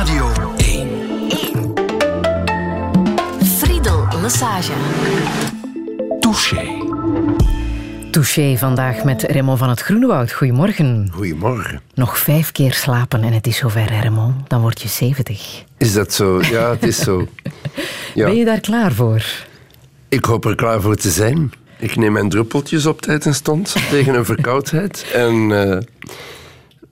Radio 1. 1. Friedel Lassage. Touché. Touché vandaag met Raymond van het Groenewoud. Goedemorgen. Goedemorgen. Nog vijf keer slapen en het is zover, Raymond. Dan word je 70. Is dat zo? Ja, het is zo. Ja. Ben je daar klaar voor? Ik hoop er klaar voor te zijn. Ik neem mijn druppeltjes op tijd en stond tegen een verkoudheid. En uh,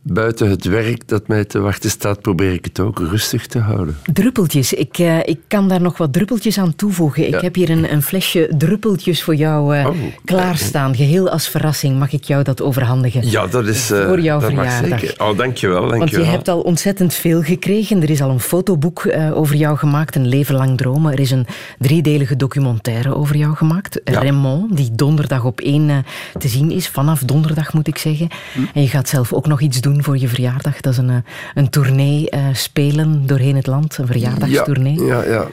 buiten het werk dat mij te wachten staat, probeer ik het ook rustig te houden. Druppeltjes. Ik, uh, ik kan daar nog wat druppeltjes aan toevoegen. Ik heb hier een, een flesje druppeltjes voor jou uh, Oh. klaarstaan. Geheel als verrassing mag ik jou dat overhandigen. Ja, dat is... eh, Voor jouw verjaardag. zeker. Oh, dankjewel, Want dankjewel. je hebt al ontzettend veel gekregen. Er is al een fotoboek eh, over jou gemaakt, Een leven lang dromen. Er is een driedelige documentaire over jou gemaakt. Ja. Raymond, die donderdag op één eh, te zien is. Vanaf donderdag moet ik zeggen. Hm. En je gaat zelf ook nog iets doen voor je verjaardag. Dat is een, eh, een tournee eh, spelen doorheen het land. Een verjaardagstournee. Ja, ja, ja.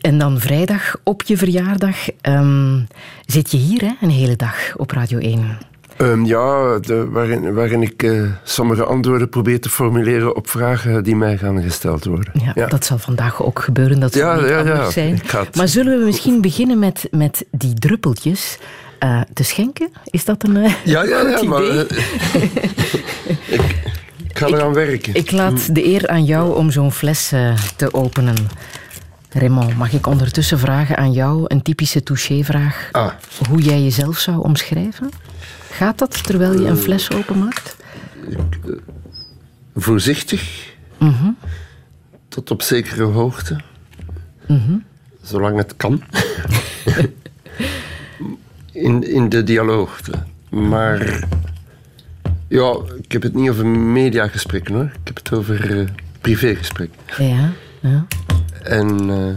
En dan vrijdag op je verjaardag ehm, zit je hier hè, een hele dag op Radio 1. Ehm, ja, de, waarin, waarin ik eh, sommige antwoorden probeer te formuleren op vragen die mij gaan gesteld worden. Ja, Dat zal vandaag ook gebeuren, dat zal Ja, niet ja, ja. anders zijn. Het- Maar zullen we misschien beginnen met, met die druppeltjes te schenken? Is dat een Ja, ja, ja, goed idee? ik, ik ga eraan werken. Ik laat de eer aan jou om zo'n fles eh, te openen. Raymond, mag ik ondertussen vragen aan jou een typische touché-vraag? Ah. Hoe jij jezelf zou omschrijven? Gaat dat terwijl je een fles openmaakt? Voorzichtig, Mhm. tot op zekere hoogte, zolang het kan. in, in de dialoog. Maar ja, ik heb het niet over mediagesprekken hoor. Ik heb het over eh, privégesprekken. Ja, ja. En eh,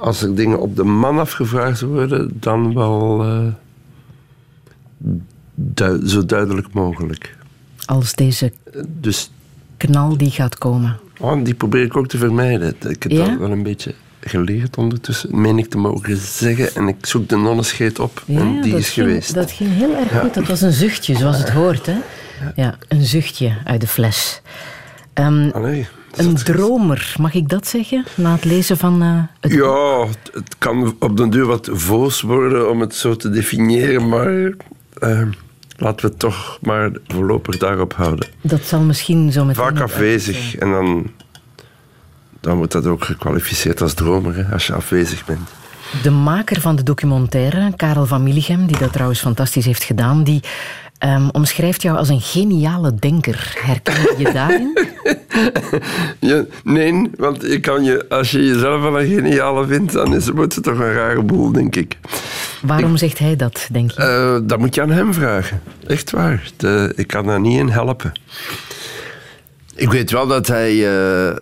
als er dingen op de man afgevraagd worden, dan wel eh, zo duidelijk mogelijk. Als deze Dus knal die gaat komen. oh, die probeer ik ook te vermijden. Ik heb Ja? dat wel een beetje geleerd ondertussen, meen ik te mogen zeggen. En ik zoek de nonnenscheet op Ja, en die is ging, geweest. Dat ging heel erg goed. Dat was een zuchtje, zoals het hoort. Hè? Ja, een zuchtje uit de fles. Ehm, Allee, een dromer, mag ik dat zeggen? Na het lezen van eh, het Ja, het, het kan op den duur wat voos worden om het zo te definiëren, maar eh, laten we het toch maar voorlopig daarop houden. Dat zal misschien zo meteen... Vaak afwezig en dan, dan wordt dat ook gekwalificeerd als dromer, hè, als je afwezig bent. De maker van de documentaire, Karel van Millichem, die dat trouwens fantastisch heeft gedaan, die ehm, omschrijft jou als een geniale denker. Herken je je daarin? Ja, nee, want je kan je, als je jezelf wel een geniale vindt, dan is, wordt het toch een rare boel, denk ik. Waarom zegt hij dat, denk je? Eh, dat moet je aan hem vragen. Echt waar. De- ik kan daar niet in helpen. Ik weet wel dat hij... eh,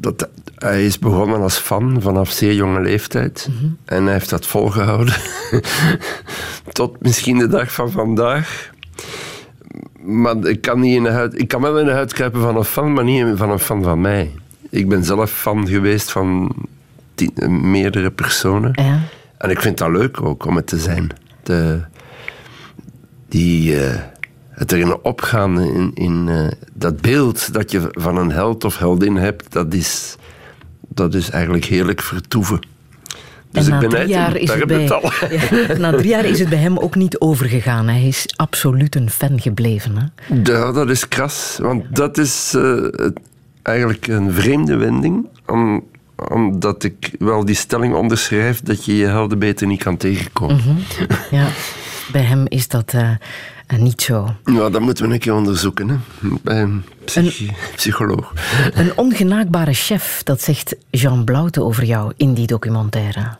dat hij is begonnen als fan vanaf zeer jonge leeftijd. En hij heeft dat volgehouden. Tot misschien de dag van vandaag. Maar ik kan, niet in de huid, ik kan wel in de huid kruipen van een fan, maar niet van een fan van mij. Ik ben zelf fan geweest van tien- meerdere personen. Ja. En ik vind dat leuk ook om het te zijn. De, die, eh, het erin opgaan in, in eh, dat beeld dat je van een held of heldin hebt, dat is, dat is eigenlijk heerlijk vertoeven. Dus en na ik ben drie jaar is daar het bij. Ja, na drie jaar is het bij hem ook niet overgegaan. Hij is absoluut een fan gebleven. Hè? Ja, dat is kras. Want dat is eh, eigenlijk een vreemde wending. Om, omdat ik wel die stelling onderschrijf dat je je helden beter niet kan tegenkomen. Ja, bij hem is dat eh, eh, niet zo. Ja, dat moeten we een keer onderzoeken. Hè. Bij een psychi- psycholoog. Een ongenaakbare chef, dat zegt Jean Blaute over jou in die documentaire.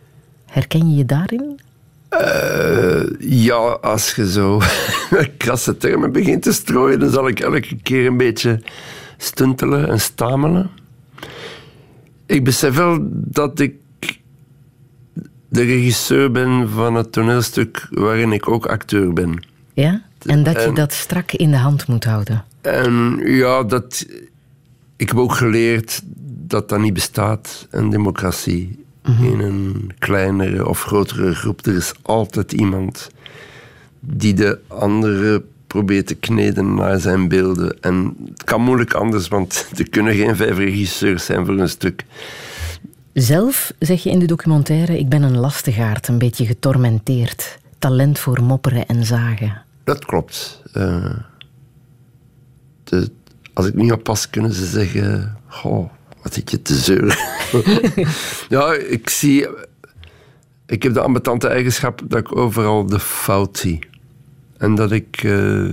Herken je je daarin? Eh, ja, als je zo krasse termen begint te strooien, dan zal ik elke keer een beetje stuntelen en stamelen. Ik besef wel dat ik de regisseur ben van het toneelstuk waarin ik ook acteur ben. Ja? En dat je En- dat strak in de hand moet houden. En ja, dat, ik heb ook geleerd dat dat niet bestaat, een democratie. In een kleinere of grotere groep. Er is altijd iemand die de andere probeert te kneden naar zijn beelden. En het kan moeilijk anders, want er kunnen geen vijf regisseurs zijn voor een stuk. Zelf zeg je in de documentaire: Ik ben een lastigaard, een beetje getormenteerd. Talent voor mopperen en zagen. Dat klopt. Uh, de, als ik niet oppas, kunnen ze zeggen: Goh, wat zit je te zeuren? ja, ik zie. Ik heb de ambetante eigenschap dat ik overal de fout zie. En dat ik. Uh,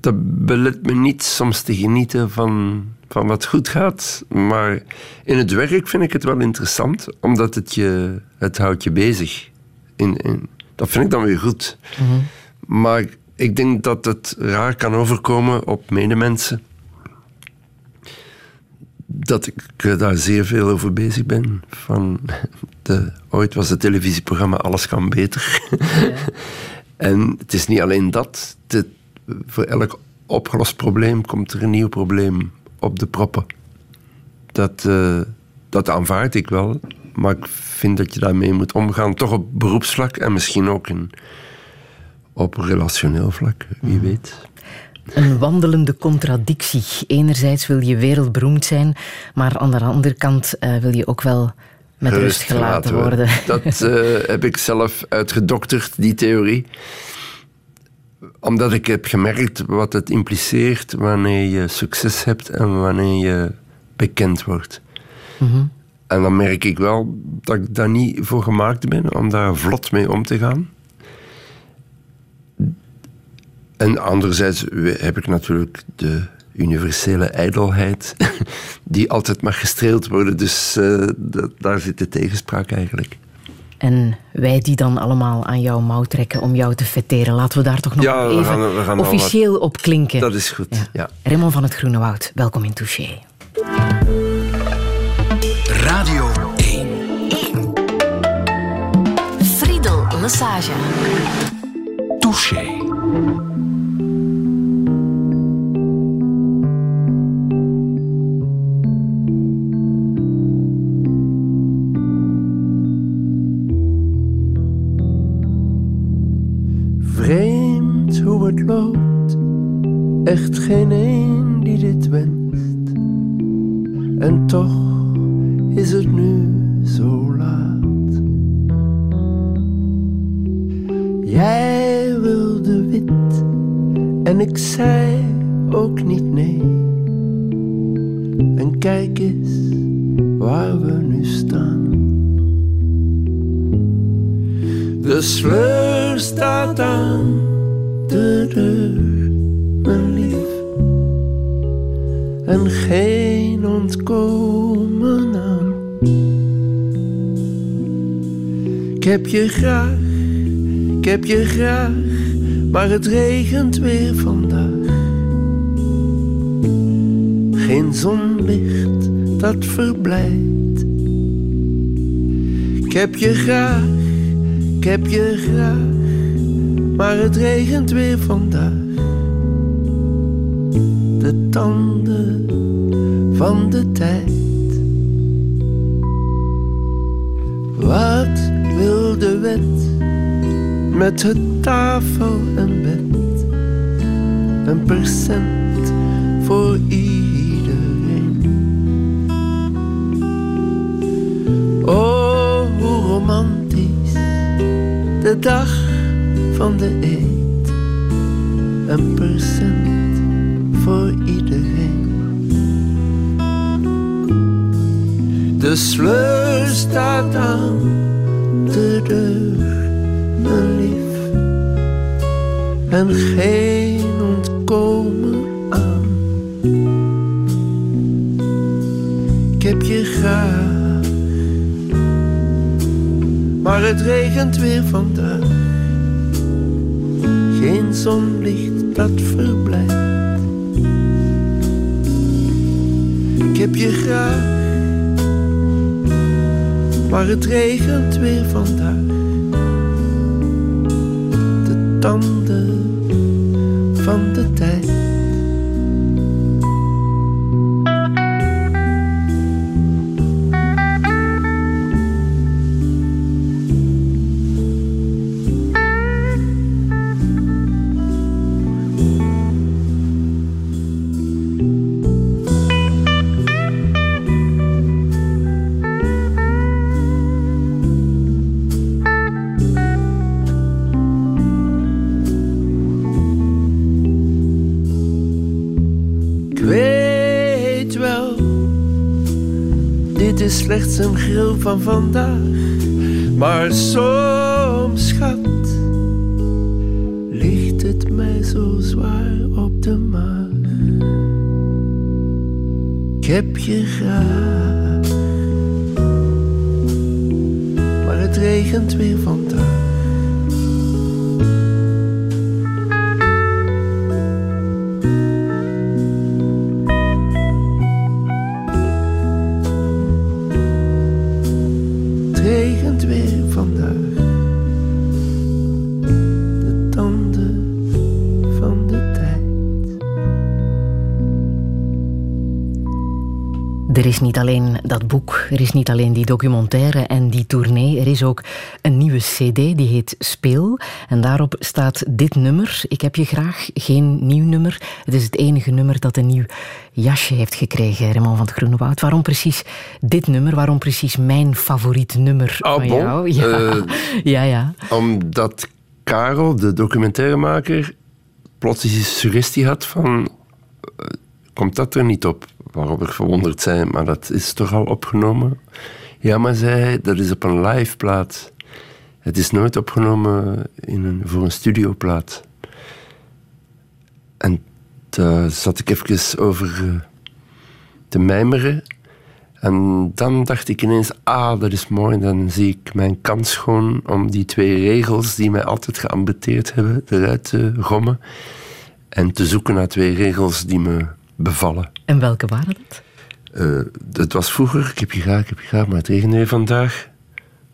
dat belet me niet soms te genieten van, van wat goed gaat. Maar in het werk vind ik het wel interessant, omdat het, je, het houdt je bezig. In, dat vind ik dan weer goed. Mhm. Maar ik denk dat het raar kan overkomen op medemensen. Dat ik daar zeer veel over bezig ben. Van de, ooit was het televisieprogramma Alles kan beter. Ja. en het is niet alleen dat. voor elk opgelost probleem komt er een nieuw probleem op de proppen. Dat, uh, dat aanvaard ik wel. Maar ik vind dat je daarmee moet omgaan. Toch op beroepsvlak en misschien ook in, op relationeel vlak. Wie mhm. weet. Een wandelende contradictie. Enerzijds wil je wereldberoemd zijn, maar aan de andere kant uh, wil je ook wel met rust gelaten worden. Dat uh, heb ik zelf uitgedokterd, die theorie omdat ik heb gemerkt wat het impliceert wanneer je succes hebt en wanneer je bekend wordt. Mm En dan merk ik wel dat ik daar niet voor gemaakt ben om daar vlot mee om te gaan. En anderzijds heb ik natuurlijk de universele ijdelheid, die altijd mag gestreeld worden. Dus uh, daar zit de tegenspraak eigenlijk. En wij die dan allemaal aan jouw mouw trekken om jou te fetteren. Laten we daar toch nog even we gaan, we gaan officieel wat... op klinken. Dat is goed, ja. ja. Raymond van het Groene Woud, welkom in Touché. Radio 1. 1. Friedel Massage. Touché. Echt geen een die dit wenst. En toch is het nu zo laat. Jij wilde wit en ik zei ook niet nee. En kijk eens waar we nu staan. De sleur staat aan de deur mijn lief, en geen ontkomen aan. Ik heb je graag, ik heb je graag, maar het regent weer vandaag. Geen zonlicht dat verblijdt. Ik heb je graag, ik heb je graag, maar het regent weer vandaag de tanden van de tijd. Wat wil de wet met het tafel en bed? Een percent voor iedereen. Oh, hoe romantisch de dag van de eet. Een percent voor iedereen. De sleur staat aan de deur, mijn lief, en geen ontkomen aan. Ik heb je graag, maar het regent weer vandaag. Zonlicht dat verblijft Ik heb je graag, maar het regent weer vandaag. De tanden van de tijd. Slechts een gril van vandaag. Maar soms, schat, ligt het mij zo zwaar op de maag. Ik heb je graag, maar het regent weer vandaag. Is niet alleen dat boek, er is niet alleen die documentaire en die tournee. Er is ook een nieuwe CD die heet Speel. En daarop staat dit nummer. Ik heb je graag. Geen nieuw nummer. Het is het enige nummer dat een nieuw jasje heeft gekregen, Raymond van het Groenewoud. Waarom precies dit nummer? Waarom precies mijn favoriet nummer Ah, van bon? jou? Ja, Eh, ja. ja. Omdat Karel, de documentairemaker, plots een suggestie had van... eh, komt dat er niet op? Waarop ik verwonderd zei, maar dat is toch al opgenomen? Ja, maar zei hij, dat is op een live plaat. Het is nooit opgenomen in een, voor een studioplaat. En daar zat ik even over eh, te mijmeren. En dan dacht ik ineens, ah, dat is mooi. Dan zie ik mijn kans gewoon om die twee regels die mij altijd geambeteerd hebben, eruit te gommen. En te zoeken naar twee regels die me bevallen. En welke waren het? Eh, dat was vroeger, ik heb je graag, ik heb je graag, maar het regent weer vandaag.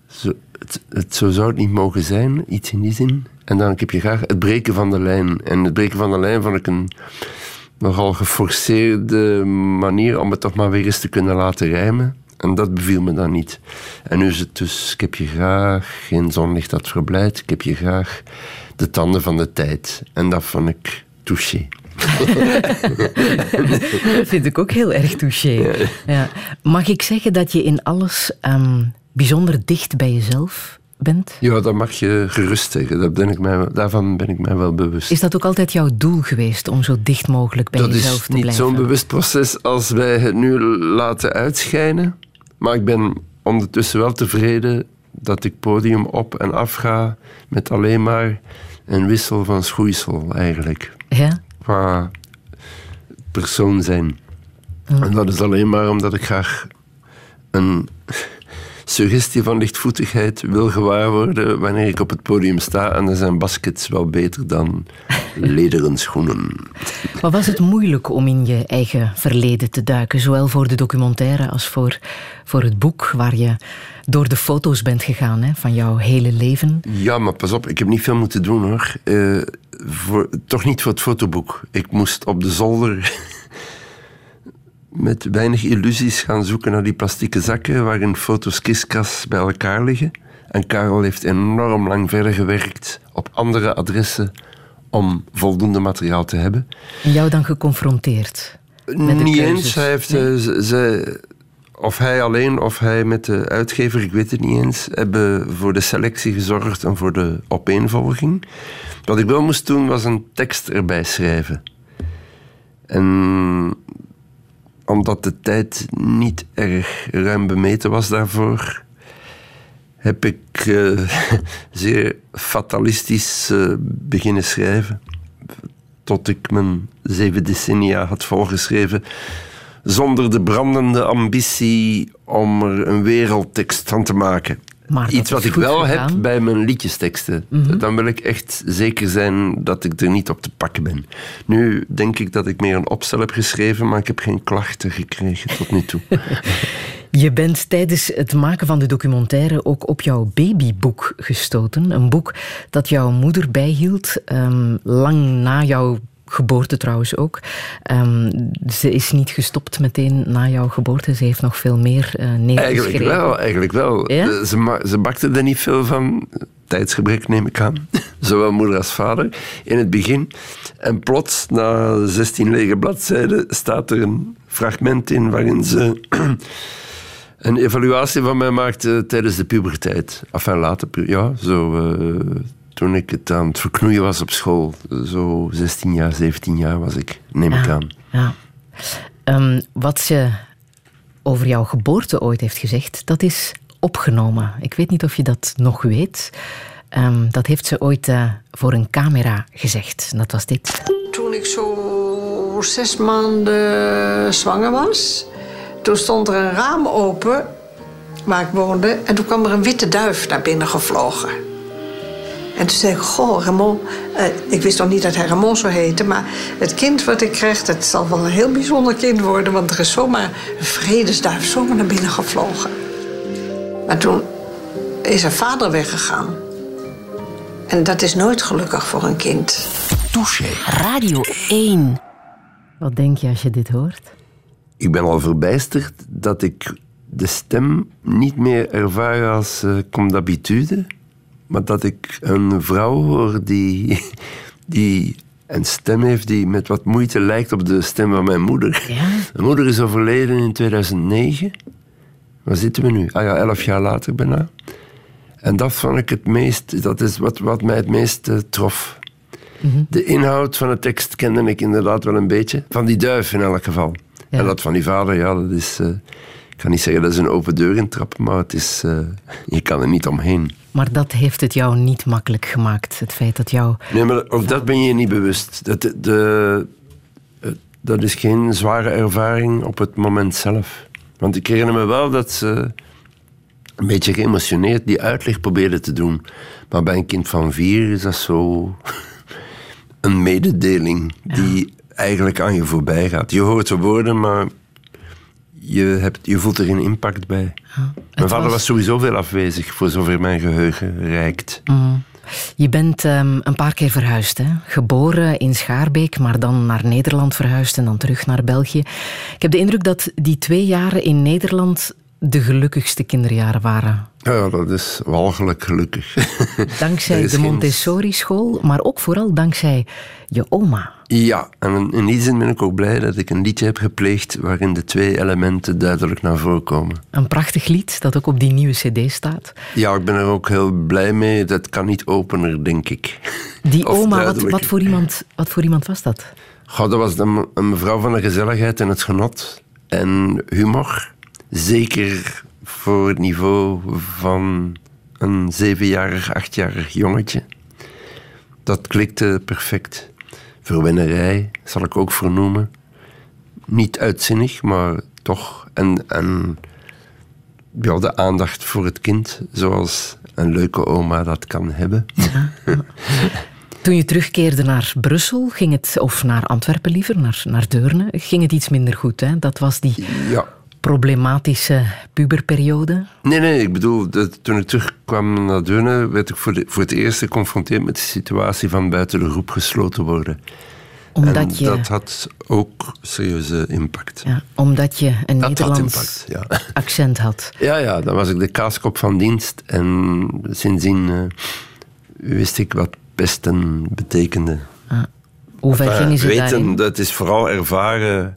Zo, het, het, zo zou het niet mogen zijn, iets in die zin. En dan ik heb je graag het breken van de lijn. En het breken van de lijn vond ik een nogal geforceerde manier om het toch maar weer eens te kunnen laten rijmen. En dat beviel me dan niet. En nu is het dus, ik heb je graag, geen zonlicht dat verblijdt. Ik heb je graag de tanden van de tijd. En dat vond ik touché. Dat vind ik ook heel erg touché. Ja. Mag ik zeggen dat je in alles ehm, bijzonder dicht bij jezelf bent? Ja, dat mag je gerust zeggen. Dat ben ik mij, daarvan ben ik mij wel bewust. Is dat ook altijd jouw doel geweest om zo dicht mogelijk bij dat jezelf is te niet blijven? zo'n bewust proces als wij het nu laten uitschijnen. Maar ik ben ondertussen wel tevreden dat ik podium op en af ga met alleen maar een wissel van schoeisel eigenlijk. Ja? Qua persoon zijn. En dat is alleen maar omdat ik graag een suggestie van lichtvoetigheid wil gewaar worden wanneer ik op het podium sta. En dan zijn baskets wel beter dan lederen schoenen. Maar was het moeilijk om in je eigen verleden te duiken? Zowel voor de documentaire als voor, voor het boek waar je door de foto's bent gegaan hè, van jouw hele leven. Ja, maar pas op, ik heb niet veel moeten doen hoor. Eh, voor, toch niet voor het fotoboek. Ik moest op de zolder met weinig illusies gaan zoeken naar die plastieke zakken waarin foto's kiskras bij elkaar liggen. En Karel heeft enorm lang verder gewerkt op andere adressen om voldoende materiaal te hebben. En jou dan geconfronteerd? Met de Niet keuzes. eens. Hij heeft, Nee? eh, z- zij- of hij alleen of hij met de uitgever, ik weet het niet eens, hebben voor de selectie gezorgd en voor de opeenvolging. Wat ik wel moest doen, was een tekst erbij schrijven. En omdat de tijd niet erg ruim bemeten was daarvoor, heb ik eh, zeer fatalistisch eh, beginnen schrijven. Tot ik mijn zeven decennia had volgeschreven. Zonder de brandende ambitie om er een wereldtekst van te maken. Maar Iets wat ik wel gegaan. Mhm. heb bij mijn liedjesteksten. Dan wil ik echt zeker zijn dat ik er niet op te pakken ben. Nu denk ik dat ik meer een opstel heb geschreven, maar ik heb geen klachten gekregen tot nu toe. Je bent tijdens het maken van de documentaire ook op jouw babyboek gestoten. Een boek dat jouw moeder bijhield, ehm, lang na jouw geboorte trouwens ook. Ehm, ze is niet gestopt meteen na jouw geboorte. Ze heeft nog veel meer eh neergeschreven. Eigenlijk wel, eigenlijk wel. Ja? Eh, Ze, ma- ze bakte er niet veel van. Tijdsgebrek neem ik aan. Zowel moeder als vader. In het begin. En plots, na 16 lege bladzijden, staat er een fragment in waarin ze een evaluatie van mij maakte tijdens de puberteit. Enfin, later, ja, zo... eh, toen ik het aan het verknoeien was op school. Zo 16 jaar, 17 jaar was ik, neem ik Ja, aan. ja. Ehm, wat ze over jouw geboorte ooit heeft gezegd, dat is opgenomen. Ik weet niet of je dat nog weet. Ehm, dat heeft ze ooit uh, voor een camera gezegd. En dat was dit. Toen ik zo zes maanden zwanger was, toen stond er een raam open waar ik woonde. En toen kwam er een witte duif naar binnen gevlogen. En toen zei ik, goh, Ramon... Uh, ik wist nog niet dat hij Ramon zou heten... maar het kind wat ik krijg, dat zal wel een heel bijzonder kind worden... want er is zomaar een vredesduif zomaar naar binnen gevlogen. Maar toen is haar vader weggegaan. En dat is nooit gelukkig voor een kind. Touché. Radio 1. Wat denk je als je dit hoort? Ik ben al verbijsterd dat ik de stem niet meer ervaar als uh, comme d'habitude, maar dat ik een vrouw hoor die, die een stem heeft die met wat moeite lijkt op de stem van mijn moeder. Ja? Mijn moeder is overleden in 2009. Waar zitten we nu? Ah ja, elf jaar later bijna. En dat vond ik het meest, dat is wat, wat mij het meest uh, trof. Mm -hmm. De inhoud van de tekst kende ik inderdaad wel een beetje. Van die duif in elk geval. Ja. En dat van die vader, ja, dat is... Uh, ik kan niet zeggen dat is een open deur intrappen, maar het is, uh, je kan er niet omheen. Maar dat heeft het jou niet makkelijk gemaakt, het feit dat jou... Nee, maar ook dat ben je niet bewust. Dat, de, de, dat is geen zware ervaring op het moment zelf. Want ik herinner me wel dat ze een beetje geëmotioneerd die uitleg probeerde te doen. Maar bij een kind van vier is dat zo een mededeling die ja. eigenlijk aan je voorbij gaat. Je hoort de woorden, maar je, hebt, je voelt er geen impact bij. Ja, mijn vader was... was... sowieso veel afwezig, voor zover mijn geheugen reikt. Mm. Je bent um, een paar keer verhuisd. Hè? Geboren in Schaarbeek, maar dan naar Nederland verhuisd en dan terug naar België. Ik heb de indruk dat die twee jaren in Nederland de gelukkigste kinderjaren waren. Ja, dat is walgelijk gelukkig. Dankzij de Montessori-school, maar ook vooral dankzij je oma. Ja, en in die zin ben ik ook blij dat ik een liedje heb gepleegd waarin de twee elementen duidelijk naar voren komen. Een prachtig lied dat ook op die nieuwe cd staat. Ja, ik ben er ook heel blij mee. Dat kan niet opener, denk ik. Die oma, wat, wat, voor iemand, wat voor iemand was dat? Goh, dat was een, een mevrouw van de gezelligheid en het genot. En humor. Zeker voor het niveau van een zevenjarig, achtjarig jongetje. Dat klikte perfect. Verwennerij zal ik ook vernoemen. Niet uitzinnig, maar toch. En, en ja, de aandacht voor het kind, zoals een leuke oma dat kan hebben. Ja. Toen je terugkeerde naar Brussel, ging het, of naar Antwerpen liever, naar, naar Deurne, ging het iets minder goed. Hè? Dat was die ja problematische puberperiode? Nee, nee, ik bedoel, dat, toen ik terugkwam naar Deurne, werd ik voor, de, voor het eerst geconfronteerd met de situatie van buiten de groep gesloten worden. Omdat en je... dat had ook serieuze impact. Ja, omdat je een dat Nederlands had impact, ja. accent had. Ja, ja, dan was ik de kaaskop van dienst en sindsdien uh, wist ik wat pesten betekende. Ah. Hoe ver gingen ze weten, daarin? dat is vooral ervaren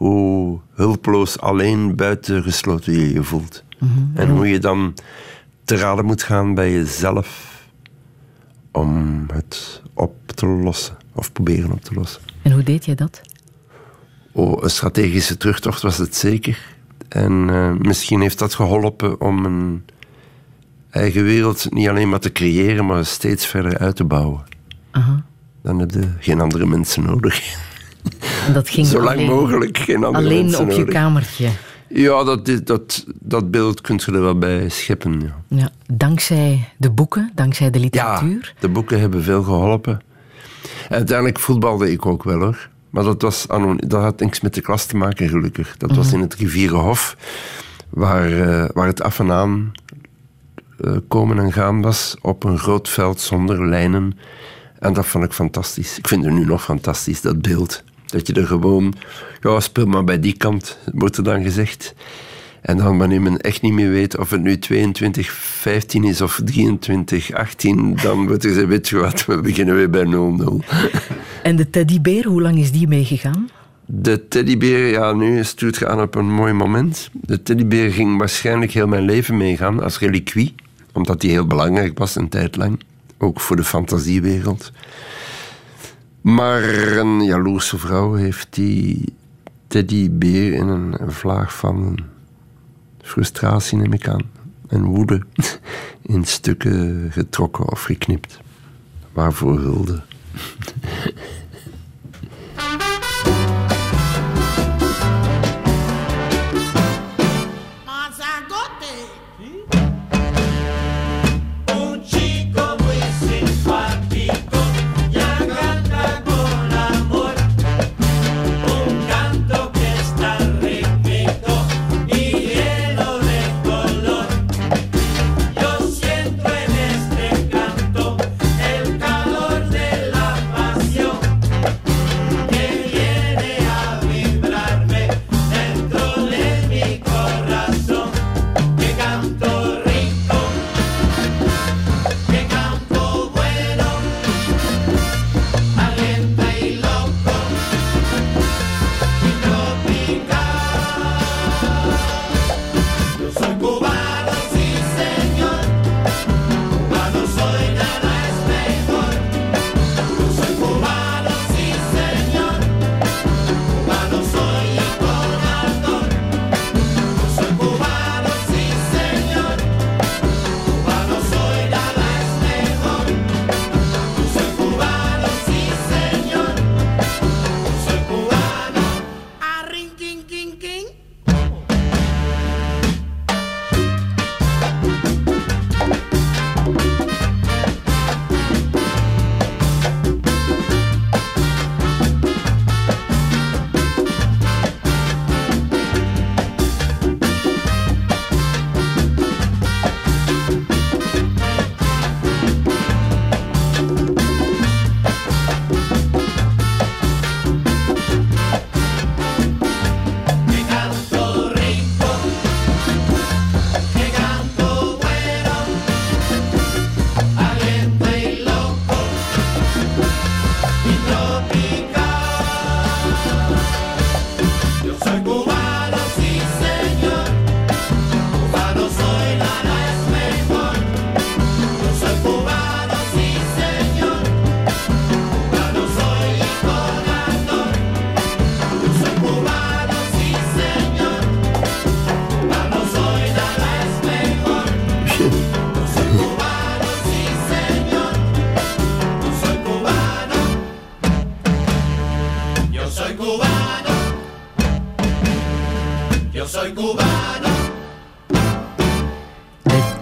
hoe hulpeloos alleen buitengesloten je je voelt. Mhm. En hoe je dan te raden moet gaan bij jezelf om het op te lossen. Of proberen op te lossen. En hoe deed jij dat? Oh, een strategische terugtocht was het zeker. En uh, misschien heeft dat geholpen om een eigen wereld niet alleen maar te creëren, maar steeds verder uit te bouwen. Dan heb je geen andere mensen nodig. En dat ging Zo lang alleen, mogelijk geen andere alleen op je nodig. kamertje. Ja, dat, dat, dat beeld kunt je er wel bij scheppen. Ja. Ja, dankzij de boeken, dankzij de literatuur. de boeken hebben veel geholpen. En uiteindelijk voetbalde ik ook wel hoor. Maar dat, was dat had niks met de klas te maken, gelukkig. Dat was in het Rivierenhof, waar, eh, waar het af en aan eh, komen en gaan was op een groot veld zonder lijnen. En dat vond ik fantastisch. Ik vind het nu nog fantastisch, dat beeld. Dat je er gewoon, ja, speel maar bij die kant, wordt er dan gezegd. En dan wanneer men echt niet meer weet of het nu 22, 15 is of 23, 18, dan wordt er gezegd, weet je wat, we beginnen weer bij 0-0. En de teddybeer, hoe lang is die meegegaan? De teddybeer, ja, nu stuurt je aan op een mooi moment. De teddybeer ging waarschijnlijk heel mijn leven meegaan als reliquie, omdat die heel belangrijk was een tijd lang. Ook voor de fantasiewereld. Maar een jaloerse vrouw heeft die teddybeer in een vlaag van frustratie, neem ik aan. En woede in stukken getrokken of geknipt. Waarvoor hulde?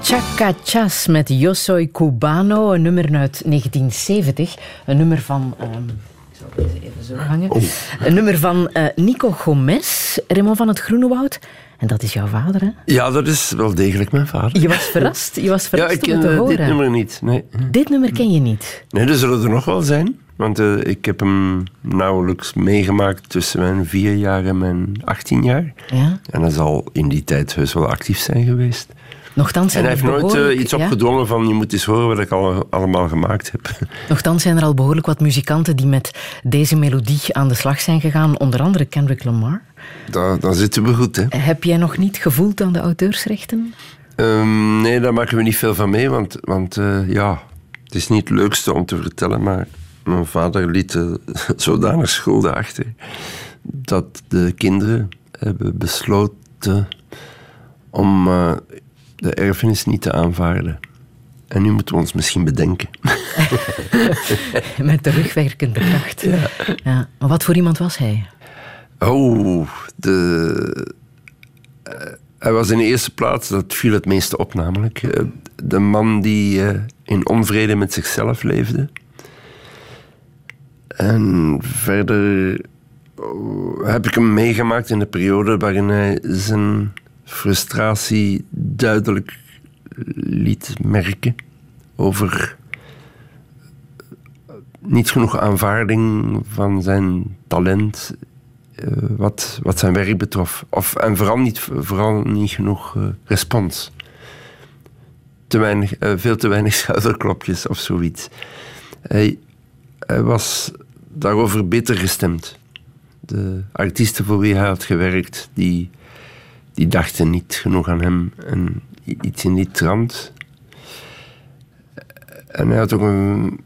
Chacachas met Yo Soy Cubano, een nummer uit 1970. Een nummer van... ehm, ik zal deze even zo hangen. Een nummer van eh, Nico Gomez, Raymond van het Groenewoud. En dat is jouw vader, hè? Ja, dat is wel degelijk mijn vader. Je was verrast, je was Ja, verrast ik om het te eh, horen. dit nummer niet. Nee. Dit nummer ken je niet. nee, er zullen er nog wel zijn. Want eh, ik heb hem nauwelijks meegemaakt tussen mijn vier jaar en mijn 18 jaar. Ja? En hij zal in die tijd heus wel actief zijn geweest. Nochtans En zijn hij er heeft nooit eh, iets ja? opgedrongen van je moet eens horen wat ik al, allemaal gemaakt heb. Nochtans zijn er al behoorlijk wat muzikanten die met deze melodie aan de slag zijn gegaan. Onder andere Kendrick Lamar. Da, dan zitten we goed, hè. Heb jij nog niet gevoeld aan de auteursrechten? Ehm, nee, daar maken we niet veel van mee, want, want eh, ja, het is niet het leukste om te vertellen, maar mijn vader liet eh, zodanig schulden achter dat de kinderen hebben besloten om eh, de erfenis niet te aanvaarden. En nu moeten we ons misschien bedenken. Met terugwerkende kracht. Ja. Maar wat voor iemand was hij? Oh, de, eh, hij was in de eerste plaats, dat viel het meeste op namelijk, eh, de man die in onvrede met zichzelf leefde. En verder oh, heb ik hem meegemaakt in de periode waarin hij zijn frustratie duidelijk liet merken over niet genoeg aanvaarding van zijn talent eh, wat, wat zijn werk betrof. Of, en vooral niet, vooral niet genoeg eh, respons. Te weinig, eh, veel te weinig schouderklopjes of zoiets. Hij, hij was daarover bitter gestemd. De artiesten voor wie hij had gewerkt, die, die dachten niet genoeg aan hem. En iets in die trant. En hij had ook een,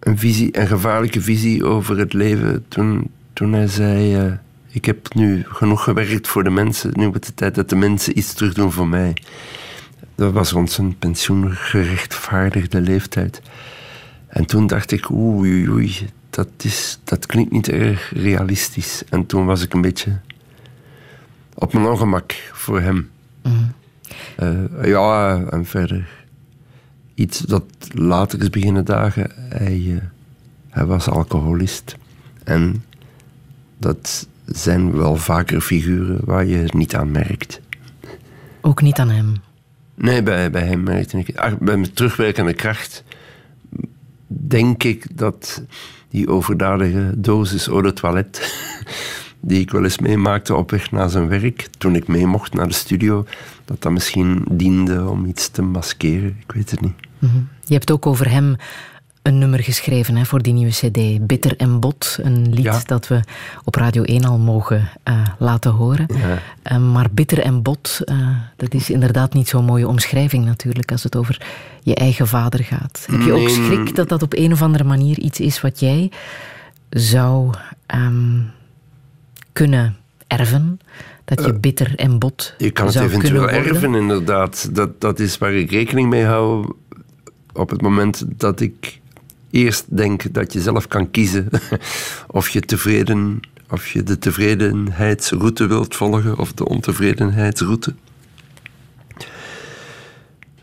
een, visie, een gevaarlijke visie over het leven toen, toen hij zei... eh, Ik heb nu genoeg gewerkt voor de mensen. Nu wordt het tijd dat de mensen iets terugdoen voor mij. Dat was rond zijn pensioengerechtvaardigde leeftijd. En toen dacht ik, oei, oei, dat, is, dat klinkt niet erg realistisch. En toen was ik een beetje op mijn ongemak voor hem. Eh, ja, en verder iets dat later is beginnen dagen. Hij, eh, hij was alcoholist. En dat zijn wel vaker figuren waar je het niet aan merkt. Ook niet aan hem. Nee, bij, bij hem merkte ik... ach, Bij mijn terugwerkende kracht denk ik dat die overdadige dosis eau de toilet... die ik wel eens meemaakte op weg naar zijn werk, toen ik mee mocht naar de studio, dat dat misschien diende om iets te maskeren. Ik weet het niet. Je hebt ook over hem een nummer geschreven hè, voor die nieuwe CD. Bitter en Bot. Een lied Ja. dat we op Radio 1 al mogen eh, laten horen. Ja. Eh, maar Bitter en Bot, eh, dat is inderdaad niet zo'n mooie omschrijving natuurlijk als het over je eigen vader gaat. Heb je ook Nee, schrik dat dat op een of andere manier iets is wat jij zou ehm, kunnen erven? Dat je bitter en bot Je kan het zou eventueel erven, inderdaad. Dat, dat is waar ik rekening mee hou op het moment dat ik eerst denk dat je zelf kan kiezen of je tevreden, of je de tevredenheidsroute wilt volgen of de ontevredenheidsroute.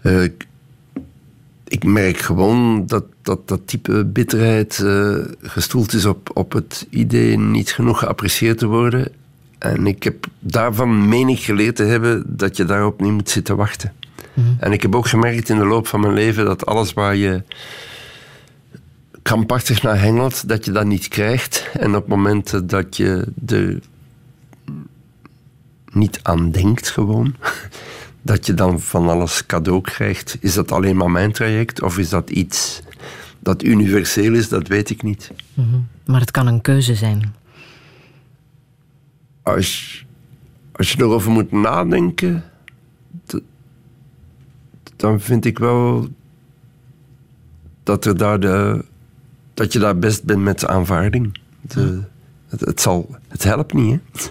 Eh, ik- merk gewoon dat dat, dat type bitterheid eh, gestoeld is op, op het idee niet genoeg geapprecieerd te worden. En ik heb daarvan menig geleerd te hebben dat je daarop niet moet zitten wachten. En ik heb ook gemerkt in de loop van mijn leven dat alles waar je krampachtig naar hengelt, dat je dat niet krijgt. En op momenten dat je er niet aan denkt gewoon, dat je dan van alles cadeau krijgt. Is dat alleen maar mijn traject of is dat iets dat universeel is? Dat weet ik niet. Maar het kan een keuze zijn. als, als je erover moet nadenken, dan vind ik wel dat, er daar de, dat je daar best bent met de aanvaarding. De, het, het, zal, het helpt niet, hè?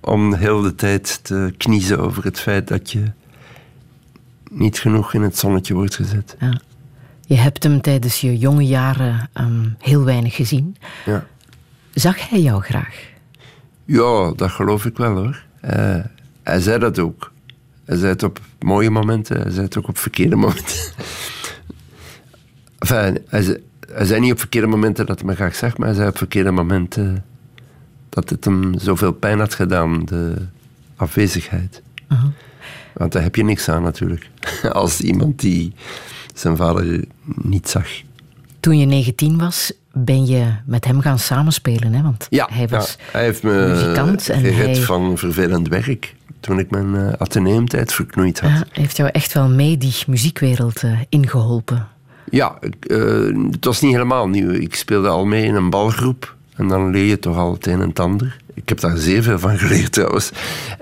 Om de hele tijd te kniezen over het feit dat je niet genoeg in het zonnetje wordt gezet. Ja. Je hebt hem tijdens je jonge jaren ehm, heel weinig gezien. Ja. Zag hij jou graag? Ja, dat geloof ik wel hoor. Eh, hij zei dat ook. Hij zei het op mooie momenten, hij zei het ook op verkeerde momenten. enfin, hij, zei, hij zei niet op verkeerde momenten dat hij me graag zag, maar hij zei op verkeerde momenten dat het hem zoveel pijn had gedaan, de afwezigheid. Want daar heb je niks aan natuurlijk. Als iemand die zijn vader niet zag. Toen je 19 was, ben je met hem gaan samenspelen. Hè? Want Ja, hij was ja, hij heeft me muzikant en gered hij van vervelend werk toen ik mijn uh, ateneumtijd verknoeid had. ja, heeft jou echt wel mee die muziekwereld eh, ingeholpen. Ja, eh, het was niet helemaal nieuw. Ik speelde al mee in een balgroep. En dan leer je toch al het een en het ander. Ik heb daar zeer veel van geleerd trouwens.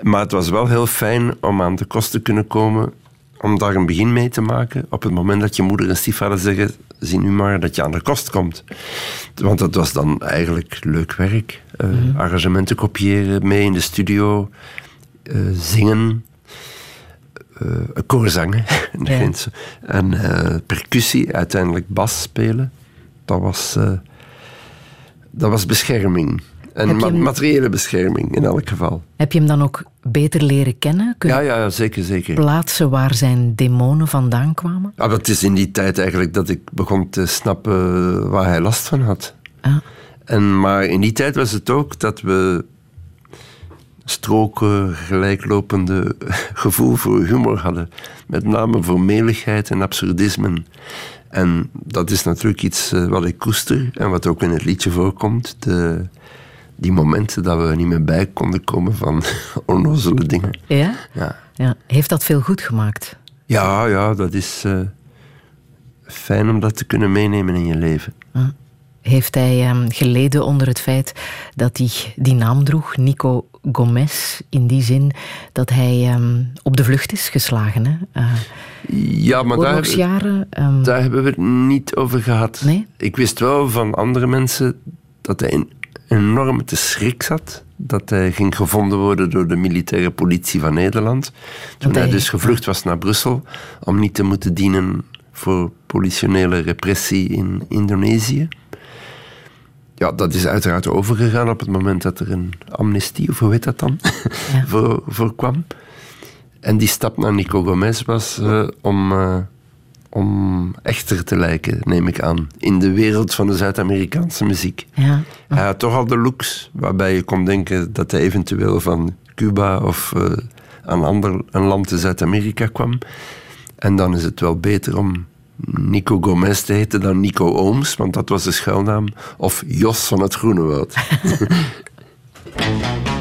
Maar het was wel heel fijn om aan de kost te kunnen komen. Om daar een begin mee te maken. Op het moment dat je moeder en stiefvader zeggen... Zie nu maar dat je aan de kost komt. Want dat was dan eigenlijk leuk werk. Uh, Arrangementen kopiëren, mee in de studio. Uh, zingen. Uh, koorzangen. Ja. en uh, percussie, uiteindelijk bas spelen. Dat was, uh, dat was bescherming. En ma hem... materiële bescherming in elk geval. Heb je hem dan ook beter leren kennen? Kun ja, ja, zeker, zeker. Plaatsen waar zijn demonen vandaan kwamen? Ja, dat is in die tijd eigenlijk dat ik begon te snappen waar hij last van had. Ja. En, maar in die tijd was het ook dat we stroken, gelijklopende gevoel voor humor hadden. Met name voor meligheid en absurdismen. En dat is natuurlijk iets uh, wat ik koester en wat ook in het liedje voorkomt. De, die momenten dat we niet meer bij konden komen van onnozele dingen. Ja? ja? Ja. Heeft dat veel goed gemaakt? Ja, ja dat is uh, fijn om dat te kunnen meenemen in je leven. Ja. Heeft hij um, geleden onder het feit dat hij die naam droeg, Nico Gomez, in die zin dat hij um, op de vlucht is geslagen? Hè? Uh, ja, maar daar, um, daar hebben we het niet over gehad. Nee? Ik wist wel van andere mensen dat hij een enorme te schrik zat dat hij ging gevonden worden door de militaire politie van Nederland. Toen hij- hij dus gevlucht was naar Brussel om niet te moeten dienen voor politionele repressie in Indonesië. Ja, dat is uiteraard overgegaan op het moment dat er een amnestie, of hoe heet dat dan, Ja. voor, voor kwam. En die stap naar Nico Gomez was eh, om, eh, om echter te lijken, neem ik aan, in de wereld van de Zuid-Amerikaanse muziek. Ja. Hij had toch al de looks waarbij je kon denken dat hij eventueel van Cuba of eh, een ander een land in Zuid-Amerika kwam. En dan is het wel beter om Nico Gomez te heten dan Nico Ooms, want dat was de schuilnaam. Of Jos van het Groene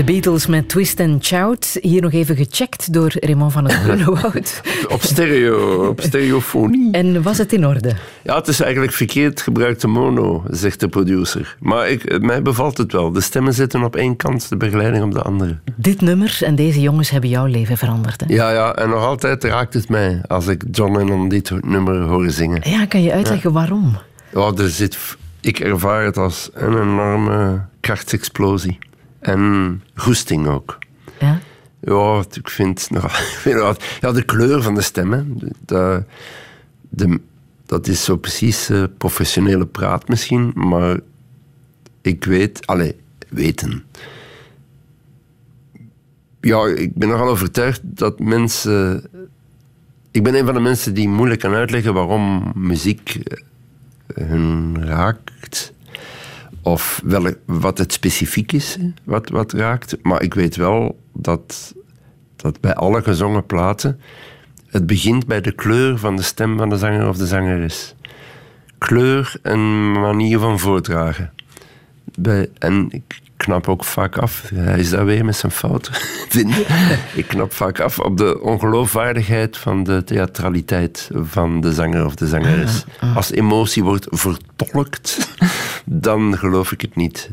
De Beatles met Twist and Shout. Hier nog even gecheckt door Raymond van het Groenewoud. op stereo, op stereofonie. En was het in orde? Ja, het is eigenlijk verkeerd gebruikte mono, zegt de producer. Maar ik, mij bevalt het wel. De stemmen zitten op één kant, de begeleiding op de andere. Dit nummer en deze jongens hebben jouw leven veranderd. Hè? Ja, ja, en nog altijd raakt het mij als ik John Lennon dit nummer hoor zingen. Ja, kan je uitleggen waarom? Ja, er zit, ik ervaar het als een enorme krachtsexplosie. En goesting ook. Ja? Ja, ik vind, nou, ja, de kleur van de stemmen, de, de, dat is zo precies eh, professionele praat misschien, maar ik weet, allee, weten. Ja, ik ben nogal overtuigd dat mensen. Ik ben een van de mensen die moeilijk kan uitleggen waarom muziek eh, hun raakt. Of wat het specifiek is, wat, wat raakt. Maar ik weet wel dat, dat bij alle gezongen platen... Het begint bij de kleur van de stem van de zanger of de zangeres. Kleur en manier van voordragen. Bij, en knap ook vaak af. Hij is daar weer met zijn fouten. ik. knap vaak af op de ongeloofwaardigheid van de theatraliteit van de zanger of de zangeres. Als emotie wordt vertolkt, dan geloof ik het niet.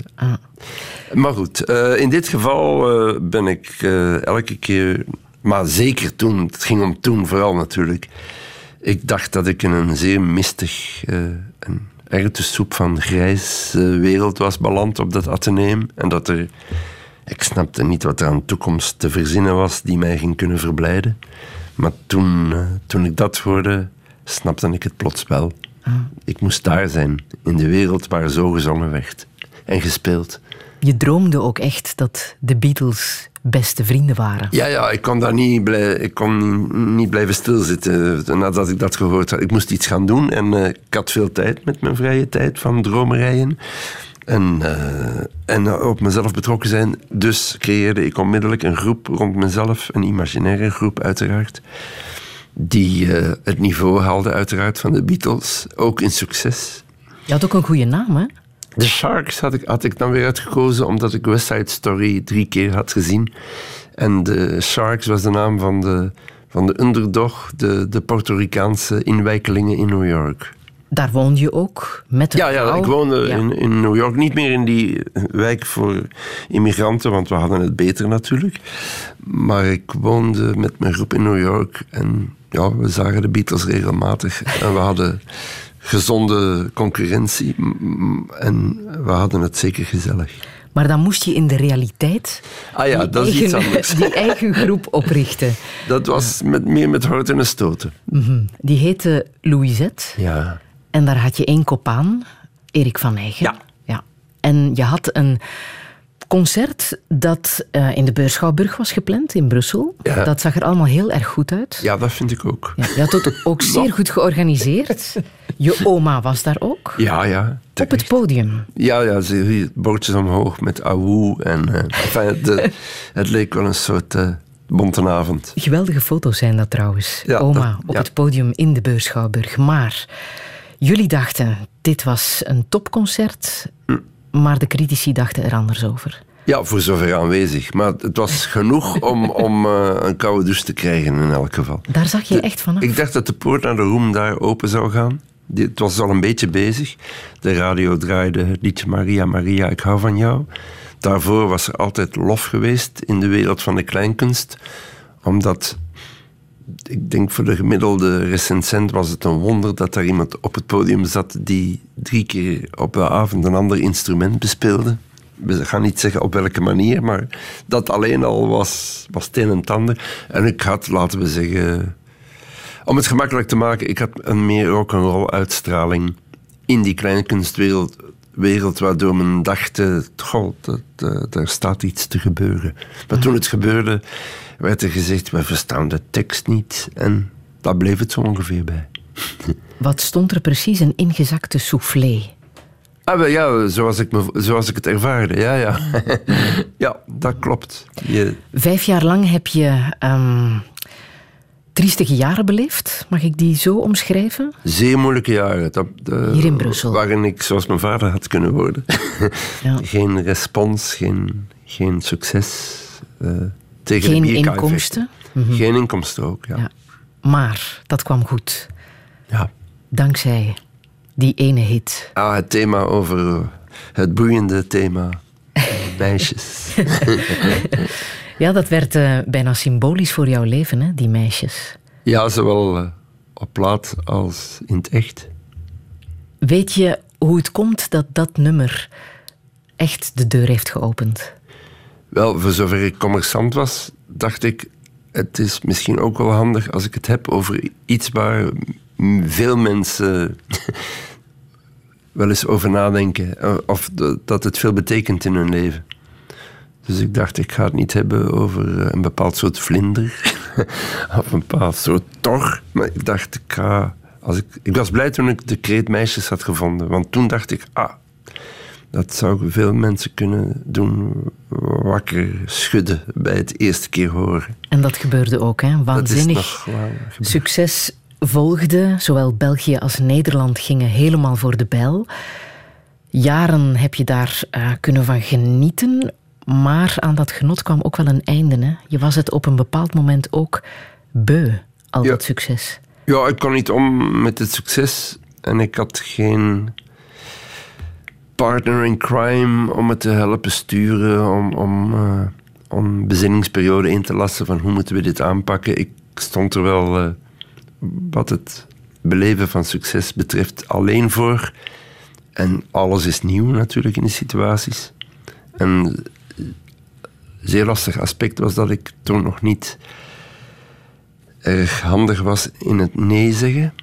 Maar goed, eh, in dit geval eh, ben ik eh, elke keer, maar zeker toen, het ging om toen vooral natuurlijk. Ik dacht dat ik in een zeer mistig, eh een erwtensoep van grijs eh, wereld was beland op dat ateneum. En dat er Ik snapte niet wat er aan toekomst te verzinnen was die mij ging kunnen verblijden. Maar toen, eh, toen ik dat hoorde, snapte ik het plots wel. Ik moest daar zijn, in de wereld waar zo gezongen werd en gespeeld. Je droomde ook echt dat de Beatles beste vrienden waren. Ja, ja, ik kon daar niet, blij, ik kon niet, blijven stilzitten nadat ik dat gehoord had. Ik moest iets gaan doen en eh, ik had veel tijd met mijn vrije tijd van dromerijen. En, eh, en op mezelf betrokken zijn. Dus creëerde ik onmiddellijk een groep rond mezelf, een imaginaire groep uiteraard, die eh, het niveau haalde uiteraard van de Beatles, ook in succes. Je had ook een goede naam, hè? De Sharks had ik, had ik dan weer uitgekozen omdat ik West Side Story drie keer had gezien. En de Sharks was de naam van de, van de underdog, de, de Puerto Ricaanse inwijkelingen in New York. Daar woonde je ook met een Ja, ja ik woonde Ja. in, in New York. Niet meer in die wijk voor immigranten, want we hadden het beter natuurlijk. Maar ik woonde met mijn groep in New York. En ja, we zagen de Beatles regelmatig. En we hadden gezonde concurrentie. En we hadden het zeker gezellig. Maar dan moest je in de realiteit Ah ja, die, dat is eigen, iets anders. die eigen groep oprichten. Dat was met, meer met horten en stoten. Die heette Louisette. Ja. En daar had je één kop aan, Erik van Eygen. Ja. ja. En je had een concert dat eh, in de Beurschouwburg was gepland in Brussel. Ja. Dat zag er allemaal heel erg goed uit. ja, dat vind ik ook. Ja, je had het ook zeer goed georganiseerd. Je oma was daar ook. Ja, ja. Op het podium. Ja, ja, ze bordjes omhoog met awoe. En, eh, enfin, de, het leek wel een soort eh bonte avond. Geweldige foto's zijn dat trouwens. Ja, Oma dat- op het podium in de Beurschouwburg. Maar jullie dachten, dit was een topconcert. Hm. Maar de critici dachten er anders over. Ja, voor zover aanwezig. Maar het was genoeg om, om eh, een koude douche te krijgen in elk geval. Daar zag je De- echt vanaf. Ik dacht dat de poort naar de roem daar open zou gaan. Die- Het was al een beetje bezig. De radio draaide het liedje Maria, Maria, ik hou van jou. Daarvoor was er altijd lof geweest in de wereld van de kleinkunst. Omdat, ik denk voor de gemiddelde recensent was het een wonder dat daar iemand op het podium zat die drie keer op de avond een ander instrument bespeelde. We gaan niet zeggen op welke manier, maar dat alleen al was, was het een en het ander. En ik had, laten we zeggen, om het gemakkelijk te maken, ik had een meer rock'n'roll uitstraling in die kleinkunstwereld, wereld, waardoor men dacht, eh, goh, eh, daar staat iets te gebeuren. Maar toen het gebeurde, werd er gezegd, wij verstaan de tekst niet. En daar bleef het zo ongeveer bij. Wat stond er precies? Een ingezakte soufflé. Ah, wel, ja, zoals ik, me, zoals ik het ervaarde, ja, ja. ja, dat klopt. Je, Vijf jaar lang heb je ehm, triestige jaren beleefd. Mag ik die zo omschrijven? Zeer moeilijke jaren. Dat, eh, Hier in Brussel. Waarin ik zoals mijn vader had kunnen worden. Ja. Geen respons, geen, geen succes. eh, tegen Geen de inkomsten. vechten. Geen inkomsten ook, ja. Ja. Maar dat kwam goed. ja. Dankzij die ene hit. Ah, het thema over... eh, Het boeiende thema. Meisjes. Ja, dat werd eh, bijna symbolisch voor jouw leven, hè, die meisjes. Ja, zowel eh, op plaat als in het echt. Weet je hoe het komt dat dat nummer echt de deur heeft geopend? Wel, voor zover ik commerçant was, dacht ik... Het is misschien ook wel handig als ik het heb over iets waar veel mensen wel eens over nadenken. eh, Of dat het veel betekent in hun leven. Dus ik dacht, ik ga het niet hebben over eh, een bepaald soort vlinder. of een bepaald soort tor. Maar ik dacht, ik ga... Als ik, ik was blij toen ik de kreet meisjes had gevonden. Want toen dacht ik, ah, dat zou veel mensen kunnen doen wakker schudden bij het eerste keer horen. En dat gebeurde ook, hè? Waanzinnig. Succes volgde. Zowel België als Nederland gingen helemaal voor de bijl. Jaren heb je daar eh, kunnen van genieten. Maar aan dat genot kwam ook wel een einde. Hè? Je was het op een bepaald moment ook beu, al Ja. dat succes. Ja, ik kon niet om met het succes. En ik had geen partner in crime om het te helpen sturen, om, om, eh, om bezinningsperiode in te lassen van hoe moeten we dit aanpakken. Ik stond er wel, eh, wat het beleven van succes betreft, alleen voor. En alles is nieuw natuurlijk in die situaties. En zeer lastig aspect was dat ik toen nog niet erg handig was in het nee zeggen.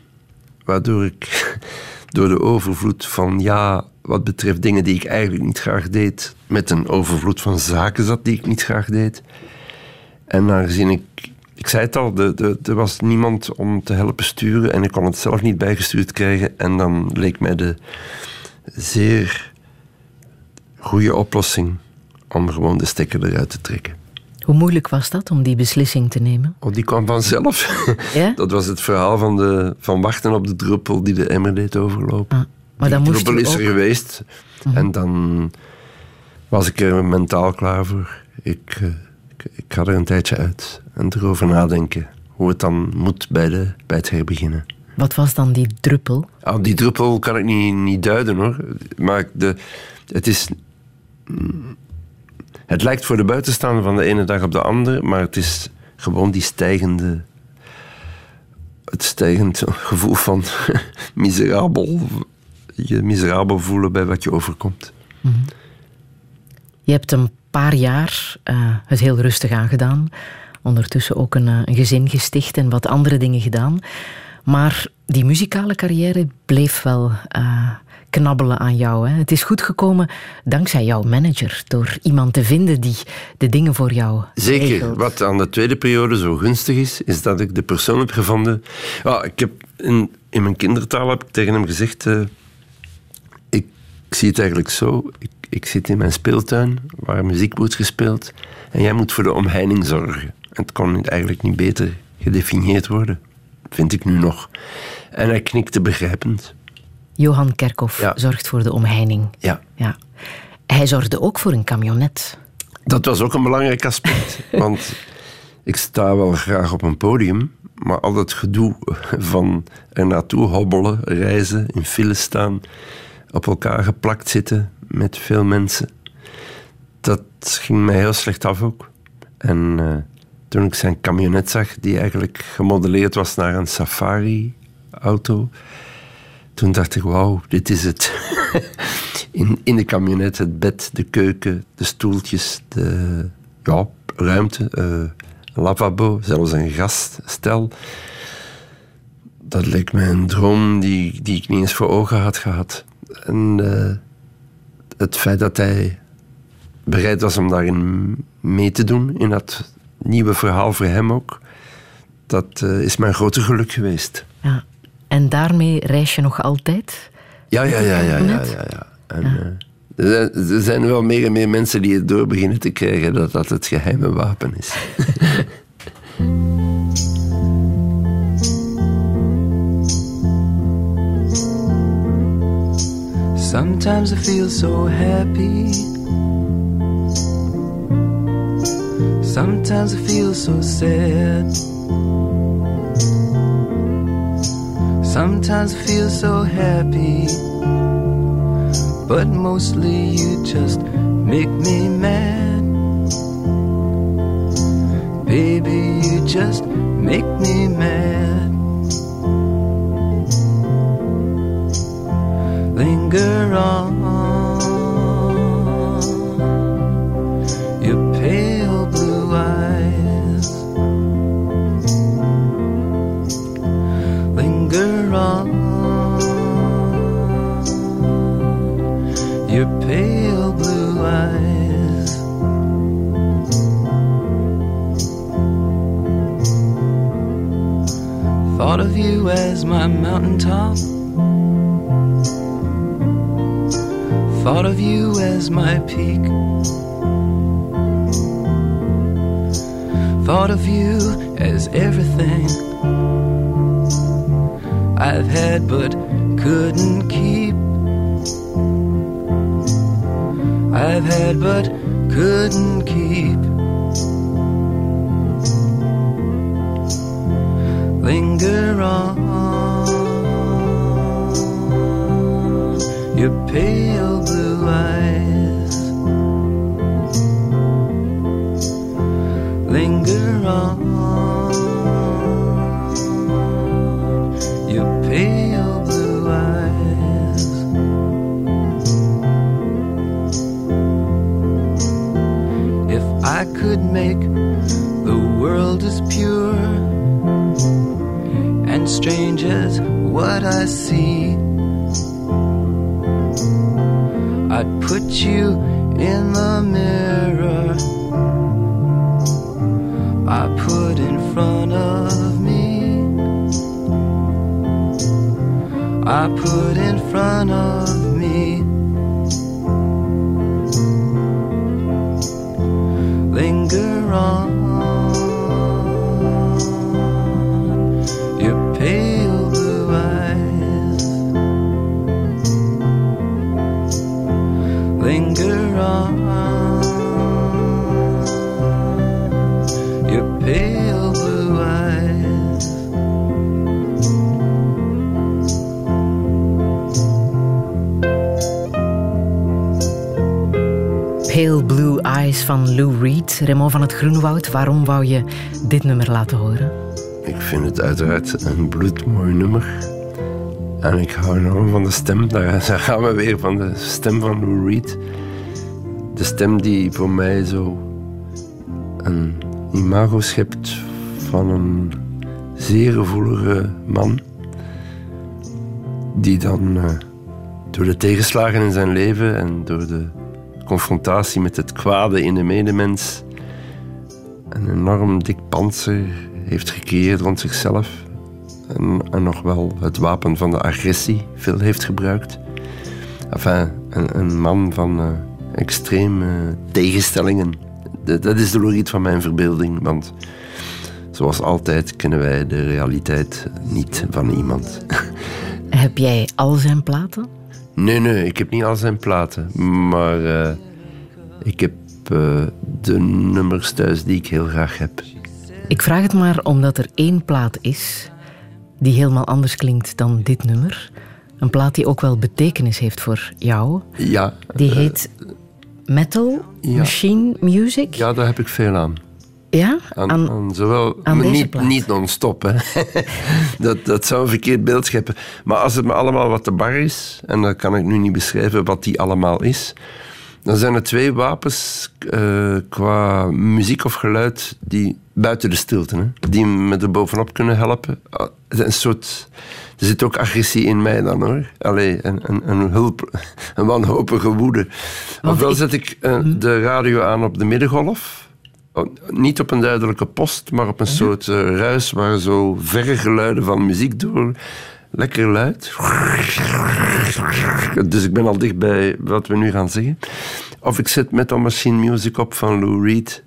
Waardoor ik door de overvloed van ja, wat betreft dingen die ik eigenlijk niet graag deed, met een overvloed van zaken zat die ik niet graag deed. En aangezien ik, ik zei het al, de, de, er was niemand om te helpen sturen en ik kon het zelf niet bijgestuurd krijgen. En dan leek mij de zeer goede oplossing om gewoon de stekker eruit te trekken. Hoe moeilijk was dat om die beslissing te nemen? Oh, die kwam vanzelf. Ja? Dat was het verhaal van, de, van wachten op de druppel die de emmer deed overlopen. Ah, maar dan moest is er ook- Mhm. geweest. En dan was ik er mentaal klaar voor. Ik, eh, ik, ik ga er een tijdje uit en erover nadenken hoe het dan moet bij, de, bij het herbeginnen. Wat was dan die druppel? Ah, die druppel kan ik niet, niet duiden hoor. Maar de, het is. mm, Het lijkt voor de buitenstaander van de ene dag op de andere, maar het is gewoon die stijgende. Het stijgend gevoel van miserabel. Je miserabel voelen bij wat je overkomt. Je hebt een paar jaar eh, het heel rustig aangedaan. Ondertussen ook een, eh, een gezin gesticht en wat andere dingen gedaan. Maar die muzikale carrière bleef wel eh, knabbelen aan jou. Hè? Het is goed gekomen dankzij jouw manager. Door iemand te vinden die de dingen voor jou Zeker. regelt. Wat aan de tweede periode zo gunstig is, is dat ik de persoon heb gevonden. Ja, ik heb in, in mijn kindertaal heb ik tegen hem gezegd: ik, zie het eigenlijk zo. Ik, ik zit in mijn speeltuin waar muziek wordt gespeeld en jij moet voor de omheining zorgen. Het kon eigenlijk niet beter gedefinieerd worden, vind ik nu nog. En hij knikte begrijpend. Johan Kerkhoff Ja. zorgt voor de omheining. Ja. Ja. Hij zorgde ook voor een camionet. Dat was ook een belangrijk aspect. want ik sta wel graag op een podium, maar al dat gedoe van er naartoe hobbelen, reizen, in files staan, op elkaar geplakt zitten met veel mensen, dat ging mij heel slecht af ook. En eh, toen ik zijn camionet zag, die eigenlijk gemodelleerd was naar een safari-auto, toen dacht ik, wauw, dit is het. in, in de camionet het bed, de keuken, de stoeltjes, de ja, ruimte, een lavabo, zelfs een gaststel. Dat leek me een droom die, die ik niet eens voor ogen had gehad. En eh, het feit dat hij bereid was om daarin mee te doen, in dat nieuwe verhaal voor hem ook, dat eh, is mijn grote geluk geweest. Ja. En daarmee reis je nog altijd? Ja, ja, ja, ja, ja, ja. ja. En, eh, er, zijn, er zijn wel meer en meer mensen die het door beginnen te krijgen dat dat het geheime wapen is. Sometimes I feel so happy. Sometimes I feel so sad. Sometimes I feel so happy. But mostly you just make me mad. Baby, you just make me mad. Linger on. Your pale blue eyes. Linger on. Your pale blue eyes. Thought of you as my mountaintop Thought of you as my peak. Thought of you as everything I've had but couldn't keep. I've had but couldn't keep. Linger on your pale blue eyes. Linger on your pale blue eyes. If I could make the world as pure and strange as what I see. Put you in the mirror I put in front of me. I put in front of van Lou Reed. Raymond van het Groenwoud, waarom wou je dit nummer laten horen? Ik vind het uiteraard een bloedmooi nummer. En ik hou enorm van de stem. Daar daar gaan we weer van de stem van Lou Reed. De stem die voor mij zo een imago schept van een zeer gevoelige man. Die dan eh, door de tegenslagen in zijn leven en door de confrontatie met het kwade in de medemens een enorm dik panzer heeft gecreëerd rond zichzelf. En, en nog wel het wapen van de agressie veel heeft gebruikt. Enfin, een, een man van eh, extreme tegenstellingen. Dat is de logiet van mijn verbeelding, want zoals altijd kennen wij de realiteit niet van iemand. Heb jij al zijn platen? Nee, nee, ik heb niet al zijn platen. Maar eh, ik heb eh, de nummers thuis die ik heel graag heb. Ik vraag het maar omdat er één plaat is die helemaal anders klinkt dan dit nummer. Een plaat die ook wel betekenis heeft voor jou. Ja, Die eh, heet Metal ja. Machine Music. ja, daar heb ik veel aan. Ja? Aan, Aan- aan zowel, aan maar deze niet, plaat. niet non-stop. Dat, dat zou een verkeerd beeld scheppen. Maar als het me allemaal wat te bar is, en dan kan ik nu niet beschrijven wat die allemaal is, dan zijn er twee wapens eh, qua muziek of geluid die buiten de stilte, hè, die me er bovenop kunnen helpen. Ah, Een soort, er zit ook agressie in mij dan hoor. Allee, een, een, een, hulp, een wanhopige woede. Want Ofwel ik- zet ik eh, de radio aan op de middengolf. Oh, Niet op een duidelijke post, maar op een soort eh, ruis waar zo verre geluiden van muziek door. Lekker luid. Dus ik ben al dicht bij wat we nu gaan zeggen. Of ik zet Metal Machine Music op van Lou Reed.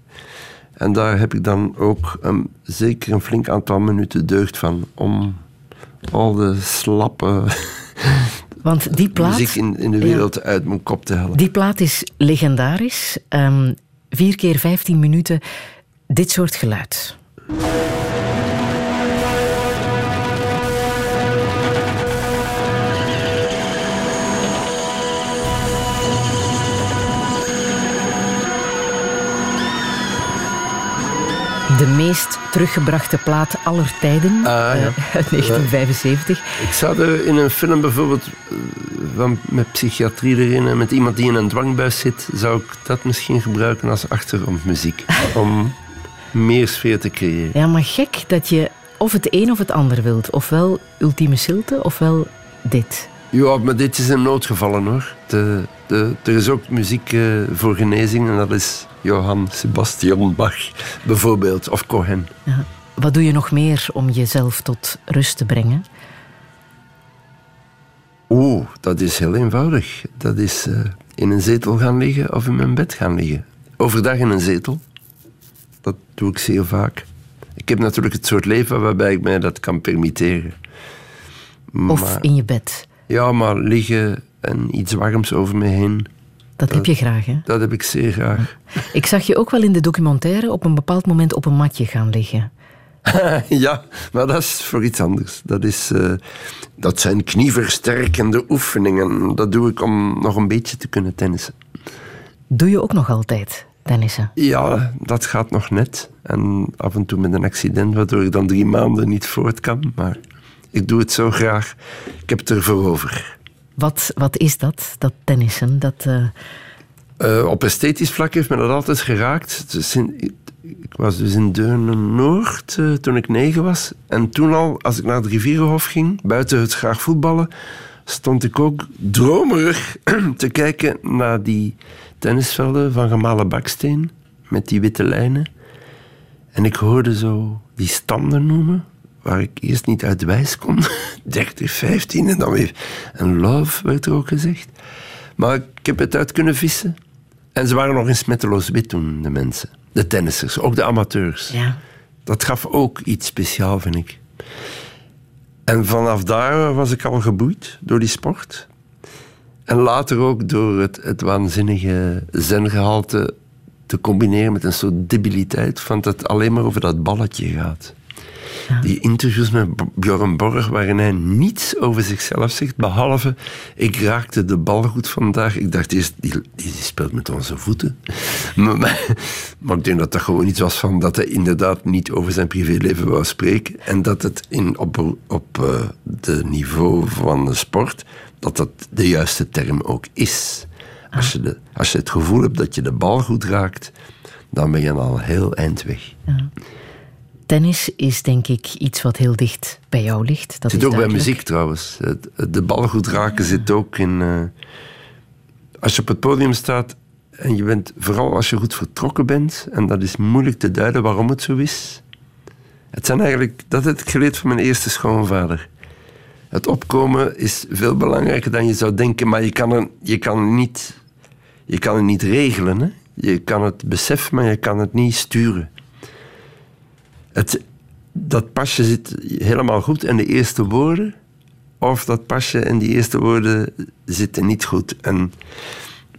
En daar heb ik dan ook zeker een flink aantal minuten deugd van om al de slappe Want die plaat, muziek in, in de Ja. wereld uit mijn kop te halen. die plaat is legendarisch. Ehm, vier keer 15 minuten, dit soort geluid. De meest teruggebrachte plaat aller tijden, Ah, ja. eh, uit 1975. Ik zou er in een film bijvoorbeeld eh, van, met psychiatrie erin en met iemand die in een dwangbuis zit, zou ik dat misschien gebruiken als achtergrondmuziek. om meer sfeer te creëren. Ja, maar gek dat je of het een of het ander wilt. Ofwel ultieme stilte, ofwel dit. Ja, maar dit is een noodgevallen hoor. De, de, er is ook muziek eh, voor genezing en dat is Johann Sebastian Bach bijvoorbeeld, of Cohen. Ja. Wat doe je nog meer om jezelf tot rust te brengen? Oeh, dat is heel eenvoudig. Dat is eh, in een zetel gaan liggen of in mijn bed gaan liggen. Overdag in een zetel. Dat doe ik zeer vaak. Ik heb natuurlijk het soort leven waarbij ik mij dat kan permitteren. Of Maar- in je bed? Ja, maar liggen en iets warms over me heen, Dat heb je graag, hè? dat heb ik zeer graag. Ik zag je ook wel in de documentaire op een bepaald moment op een matje gaan liggen. ja, maar dat is voor iets anders. Dat, is, eh, dat zijn knieversterkende oefeningen. Dat doe ik om nog een beetje te kunnen tennissen. Doe je ook nog altijd, tennissen? Ja, dat gaat nog net. En af en toe met een accident, waardoor ik dan drie maanden niet voort kan. Maar ik doe het zo graag. Ik heb het ervoor over. Wat, wat is dat, dat tennissen? Dat, eh, Eh, op esthetisch vlak heeft me dat altijd geraakt. Dus in- ik was dus in Deurne-Noord eh, toen ik negen was. En toen al, als ik naar het Rivierenhof ging, buiten het graag voetballen, stond ik ook dromerig te kijken naar die tennisvelden van gemalen baksteen met die witte lijnen. En ik hoorde zo die standen noemen, waar ik eerst niet uit wijs kon. 30, 15 en dan weer. En love werd er ook gezegd. Maar ik heb het uit kunnen vissen. En ze waren nog in smetteloos wit toen, de mensen. De tennissers, ook de amateurs. Ja. Dat gaf ook iets speciaals, vind ik. En vanaf daar was ik al geboeid door die sport. En later ook door het, het waanzinnige zengehalte te combineren met een soort debiliteit van dat het alleen maar over dat balletje gaat. Die interviews met B- Björn Borg, waarin hij niets over zichzelf zegt, behalve ik raakte de bal goed vandaag. Ik dacht eerst, die, die, speelt met onze voeten. maar, maar, maar ik denk dat dat gewoon iets was van dat hij inderdaad niet over zijn privéleven wou spreken. En dat het in, op, op eh, de niveau van de sport, dat dat de juiste term ook is. Als je, de, als je het gevoel hebt dat je de bal goed raakt, dan ben je al heel eind weg. Tennis is denk ik iets wat heel dicht bij jou ligt. Dat zit is ook bij muziek trouwens. De bal goed raken zit ook in. eh, als je op het podium staat en je bent, vooral als je goed vertrokken bent, en dat is moeilijk te duiden waarom het zo is. Het zijn eigenlijk, dat heb ik geleerd van mijn eerste schoonvader. Het opkomen is veel belangrijker dan je zou denken, maar je kan, er, je kan, niet, je kan het niet regelen. Hè? Je kan het beseffen, maar je kan het niet sturen. Het, dat pasje zit helemaal goed en de eerste woorden, of dat pasje en die eerste woorden zitten niet goed. En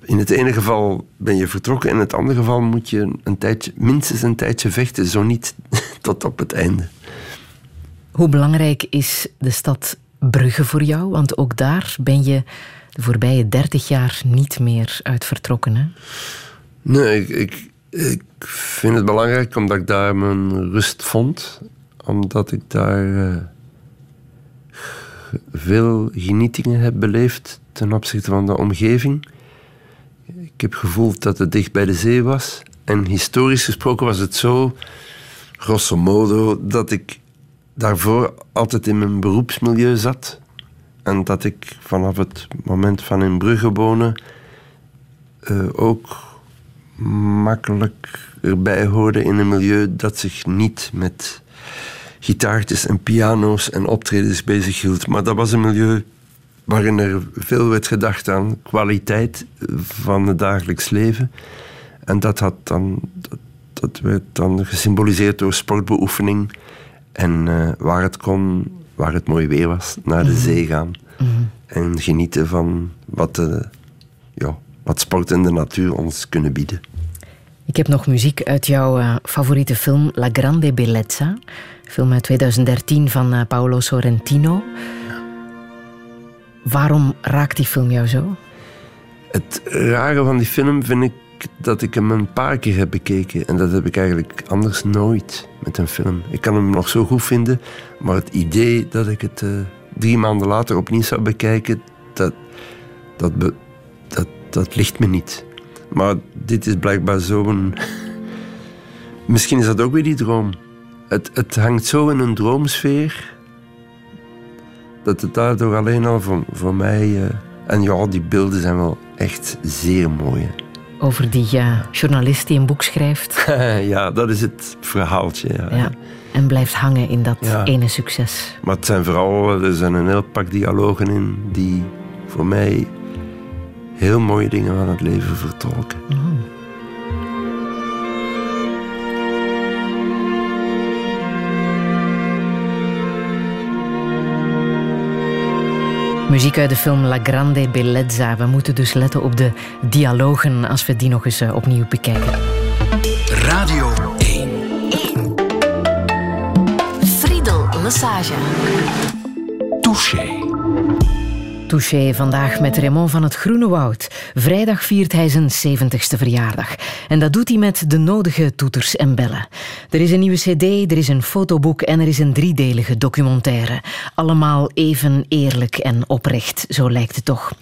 in het ene geval ben je vertrokken, in het andere geval moet je een tijdje, minstens een tijdje vechten, zo niet tot op het einde. Hoe belangrijk is de stad Brugge voor jou? Want ook daar ben je de voorbije dertig jaar niet meer uit vertrokken. Hè? Nee, ik, ik, ik vind het belangrijk omdat ik daar mijn rust vond. Omdat ik daar eh, veel genietingen heb beleefd ten opzichte van de omgeving. Ik heb gevoeld dat het dicht bij de zee was. En historisch gesproken was het zo, grosso modo, dat ik daarvoor altijd in mijn beroepsmilieu zat. En dat ik vanaf het moment van in Brugge wonen eh, ook makkelijk erbij hoorde in een milieu dat zich niet met gitaartjes en piano's en optredens bezighield. Maar dat was een milieu waarin er veel werd gedacht aan kwaliteit van het dagelijks leven. En dat, had dan, dat, dat werd dan gesymboliseerd door sportbeoefening. En eh, waar het kon, waar het mooi weer was, naar de zee gaan. En genieten van wat, de, ja, wat sport en de natuur ons kunnen bieden. Ik heb nog muziek uit jouw eh, favoriete film La Grande Bellezza. Film uit 2013 van eh, Paolo Sorrentino. Waarom raakt die film jou zo? Het rare van die film vind ik dat ik hem een paar keer heb bekeken. En dat heb ik eigenlijk anders nooit met een film. Ik kan hem nog zo goed vinden, maar het idee dat ik het eh, drie maanden later opnieuw zou bekijken, dat, dat, be- dat, ligt me niet. Maar dit is blijkbaar zo'n. Misschien is dat ook weer die droom. Het, het hangt zo in een droomsfeer dat het daardoor alleen al voor, voor mij. eh, en ja, die beelden zijn wel echt zeer mooi. hè. Over die ja, journalist die een boek schrijft ja, dat is het verhaaltje. Ja. ja, en blijft hangen in dat Ja. ene succes. Maar het zijn vooral, er zijn een heel pak dialogen in die voor mij heel mooie dingen van het leven vertolken. Muziek uit de film La Grande Bellezza. We moeten dus letten op de dialogen als we die nog eens eh, opnieuw bekijken. Radio 1. Friedel Lesage. Touché. Touché vandaag met Raymond van het Groene Woud. Vrijdag viert hij zijn 70ste verjaardag. En dat doet hij met de nodige toeters en bellen. Er is een nieuwe cd, er is een fotoboek en er is een driedelige documentaire. Allemaal even eerlijk en oprecht, zo lijkt het toch.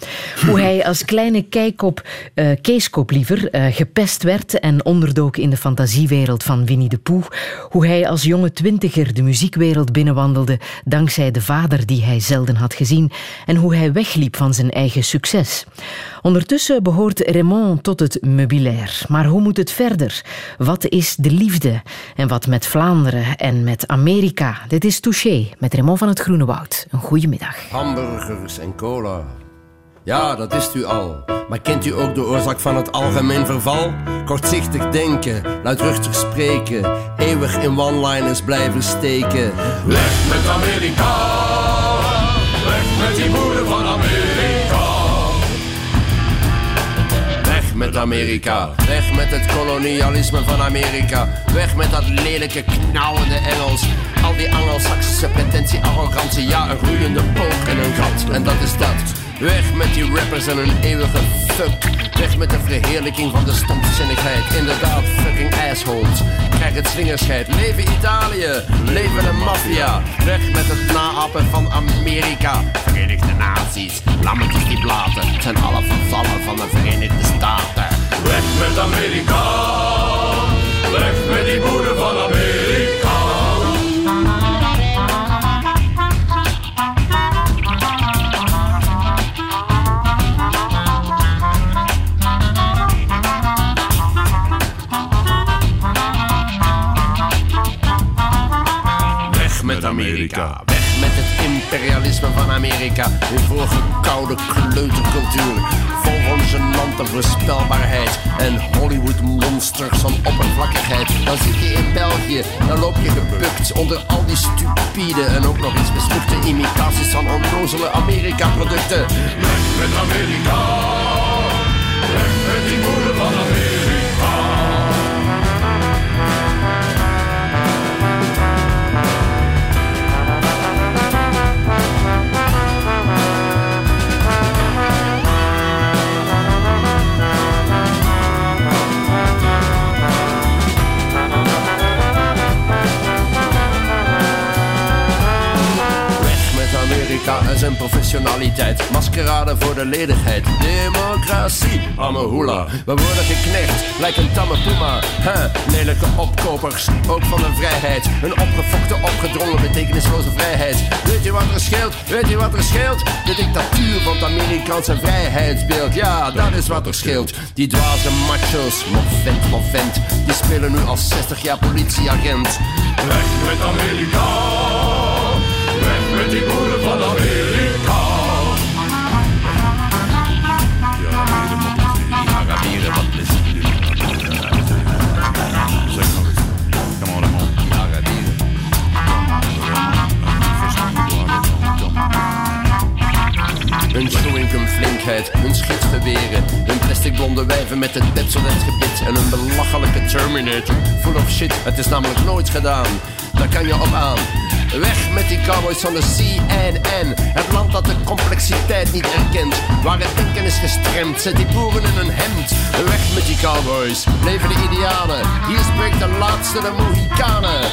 Hoe hij als kleine kijkop, eh keeskop liever, eh, gepest werd en onderdook in de fantasiewereld van Winnie de Pooh. Hoe hij als jonge twintiger de muziekwereld binnenwandelde dankzij de vader die hij zelden had gezien. En hoe hij wegliep van zijn eigen succes. Ondertussen behoort Raymond tot het meubilair. Maar hoe moet het verder? Wat is de liefde? En wat met Vlaanderen en met Amerika? Dit is Touché met Raymond van het Groene Woud. Een goede middag. Hamburgers en cola. Ja, dat wist u al. Maar kent u ook de oorzaak van het algemeen verval? Kortzichtig denken, luidruchtig spreken, eeuwig in one-liners blijven steken. Weg met Amerika, weg met die met Amerika, weg met het kolonialisme van Amerika, weg met dat lelijke knauwende Engels. Al die Anglo-Saxische pretentie, arrogantie, ja, een groeiende pook en een gat. En dat is dat. Weg met die rappers en hun eeuwige fuck. Weg met de verheerlijking van de stomzinnigheid. Inderdaad, fucking assholes. Krijg het slingerscheid. Leven Italië, leven de maffia. Weg met het naapen van Amerika. Verenigde Naties, laat me het niet laten. Het zijn alle vervallen van de Verenigde Staten. Weg met Amerika, weg met die moeder van Amerika. Weg met Amerika. Imperialisme van Amerika. Hun voorgekoude kleutercultuur. Vol van voorspelbaarheid. En Hollywood monsters van oppervlakkigheid. Dan zit je in België. Dan loop je gebukt onder al die stupide en ook nog eens mislukte imitaties van onnozele Amerika-producten. Weg met Amerika, weg met die moeder Amerika en zijn professionaliteit. Maskerade voor de ledigheid. Democratie, amahula. We worden geknecht, lijkt een tamme puma. Huh, lelijke opkopers, ook van de vrijheid. Een opgefokte, opgedrongen, betekenisloze vrijheid. Weet je wat er scheelt? Weet je wat er scheelt? De dictatuur van het Amerikaanse vrijheidsbeeld. Ja, dat is wat er scheelt. Die dwaze macho's, moffent, moffent. Die spelen nu al 60 jaar politieagent. Weg met Amerika, flinkheid, hun schietgeweren, hun plastic blonde wijven met het Pepsodent gebit en hun belachelijke Terminator. Full of shit, het is namelijk nooit gedaan. Daar kan je op aan. Weg met die cowboys van de CNN. Het land dat de complexiteit niet erkent. Waar het denken is gestremd, zet die boeren in een hemd. Weg met die cowboys, leven de idealen. Hier spreekt de laatste de Mohikanen.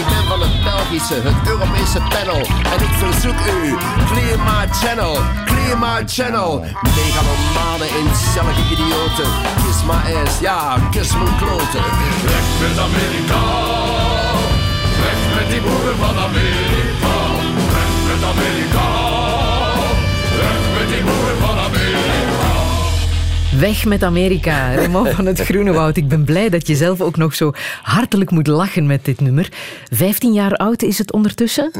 Ik ben van het Belgische, het Europese panel. En ik verzoek u, clear my channel, clear my channel. Megalomanen in cellige idioten. Kiss my ass, ja, kus mijn kloten. Weg met Amerika, die moeder van Amerika. Weg met Amerika, weg met die van Amerika. Weg met Amerika, Raymond van het Groene Woud. Ik ben blij dat je zelf ook nog zo hartelijk moet lachen met dit nummer. 15 jaar oud is het ondertussen.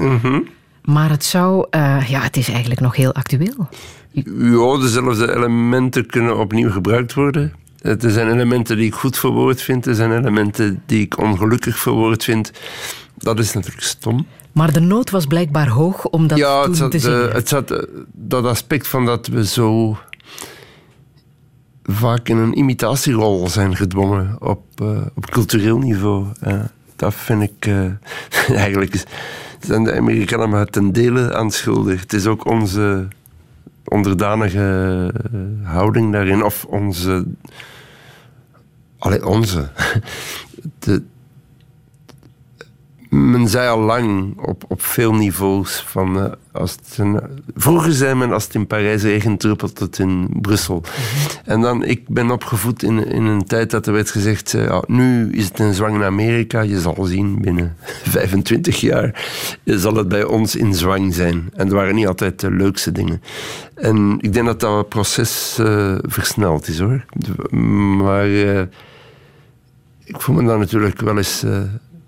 Maar het zou... eh, ja, het is eigenlijk nog heel actueel. Ja, dezelfde elementen kunnen opnieuw gebruikt worden. Er zijn elementen die ik goed verwoord vind, er zijn elementen die ik ongelukkig verwoord vind. Dat is natuurlijk stom. Maar de nood was blijkbaar hoog om dat ja, toen het zat, te eh, zingen. het zat eh, dat aspect van dat we zo vaak in een imitatierol zijn gedwongen op, eh, op cultureel niveau. Eh, dat vind ik eh, eigenlijk zijn de Amerikanen maar ten dele aan schuldig. Het is ook onze onderdanige houding daarin. Of onze... Allee, onze. De, men zei al lang op, op veel niveaus van... eh, als het vroeger zei men als het in Parijs regent, druppelt het in Brussel. En dan, ik ben opgevoed in, in een tijd dat er werd gezegd... eh, ja, nu is het een zwang in Amerika. Je zal zien, binnen 25 jaar zal het bij ons in zwang zijn. En dat waren niet altijd de leukste dingen. En ik denk dat dat proces eh, versneld is, hoor. Maar... eh, ik voel me daar natuurlijk wel eens eh,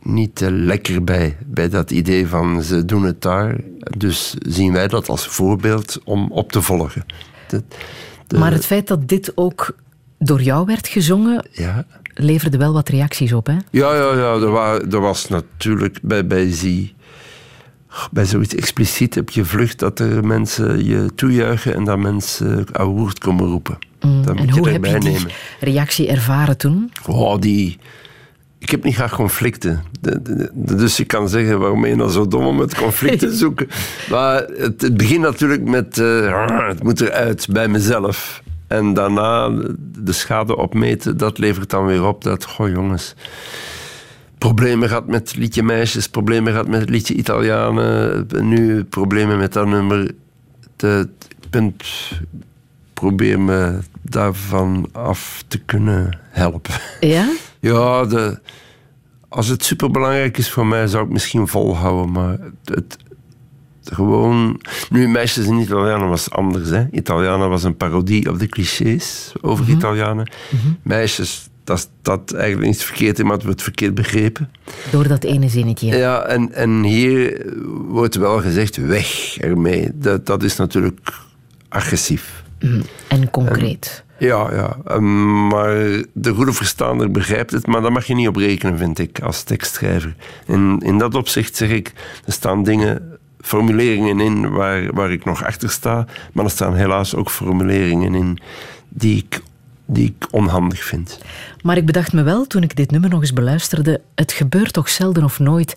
niet lekker bij. Bij dat idee van ze doen het daar. Dus zien wij dat als voorbeeld om op te volgen. De- Maar het feit dat dit ook door jou werd gezongen, ja. leverde wel wat reacties op, hè? Ja, ja, ja. Er, wa- er was natuurlijk bij, bij zie. Bij zoiets expliciet heb je vlucht dat er mensen je toejuichen en dat mensen aan woord komen roepen. dat moet Mm, en je hoe heb je die nemen. reactie ervaren toen? Oh, die... Ik heb niet graag conflicten. De- de- de- dus ik kan zeggen, waarom ben je nou zo dom om het conflict te zoeken? Maar het, het begint natuurlijk met... eh, het moet eruit, bij mezelf. En daarna de schade opmeten, dat levert dan weer op dat... Goh, jongens... Problemen gehad met het liedje Meisjes, problemen gehad met het liedje Italianen. Nu problemen met dat nummer. Ik ben, probeer me daarvan af te kunnen helpen. Ja? Ja, de, als het superbelangrijk is voor mij, zou ik misschien volhouden. Maar het, het- gewoon... Nu, Meisjes in Italianen was anders. Hè. Italianen was een parodie op de clichés over Italianen. Meisjes, dat, is- dat eigenlijk niet verkeerd in, maar het wordt verkeerd begrepen. Door dat ene zinnetje. Ja, en, en hier wordt wel gezegd, weg ermee. Dat, dat is natuurlijk agressief. Mhm. En concreet. Ja, ja. Ehm, maar de goede verstaander begrijpt het, maar daar mag je niet op rekenen, vind ik, als tekstschrijver. In, in dat opzicht zeg ik, er staan dingen, formuleringen in waar, waar ik nog achter sta, maar er staan helaas ook formuleringen in die ik, die ik onhandig vind. Maar ik bedacht me wel, toen ik dit nummer nog eens beluisterde, het gebeurt toch zelden of nooit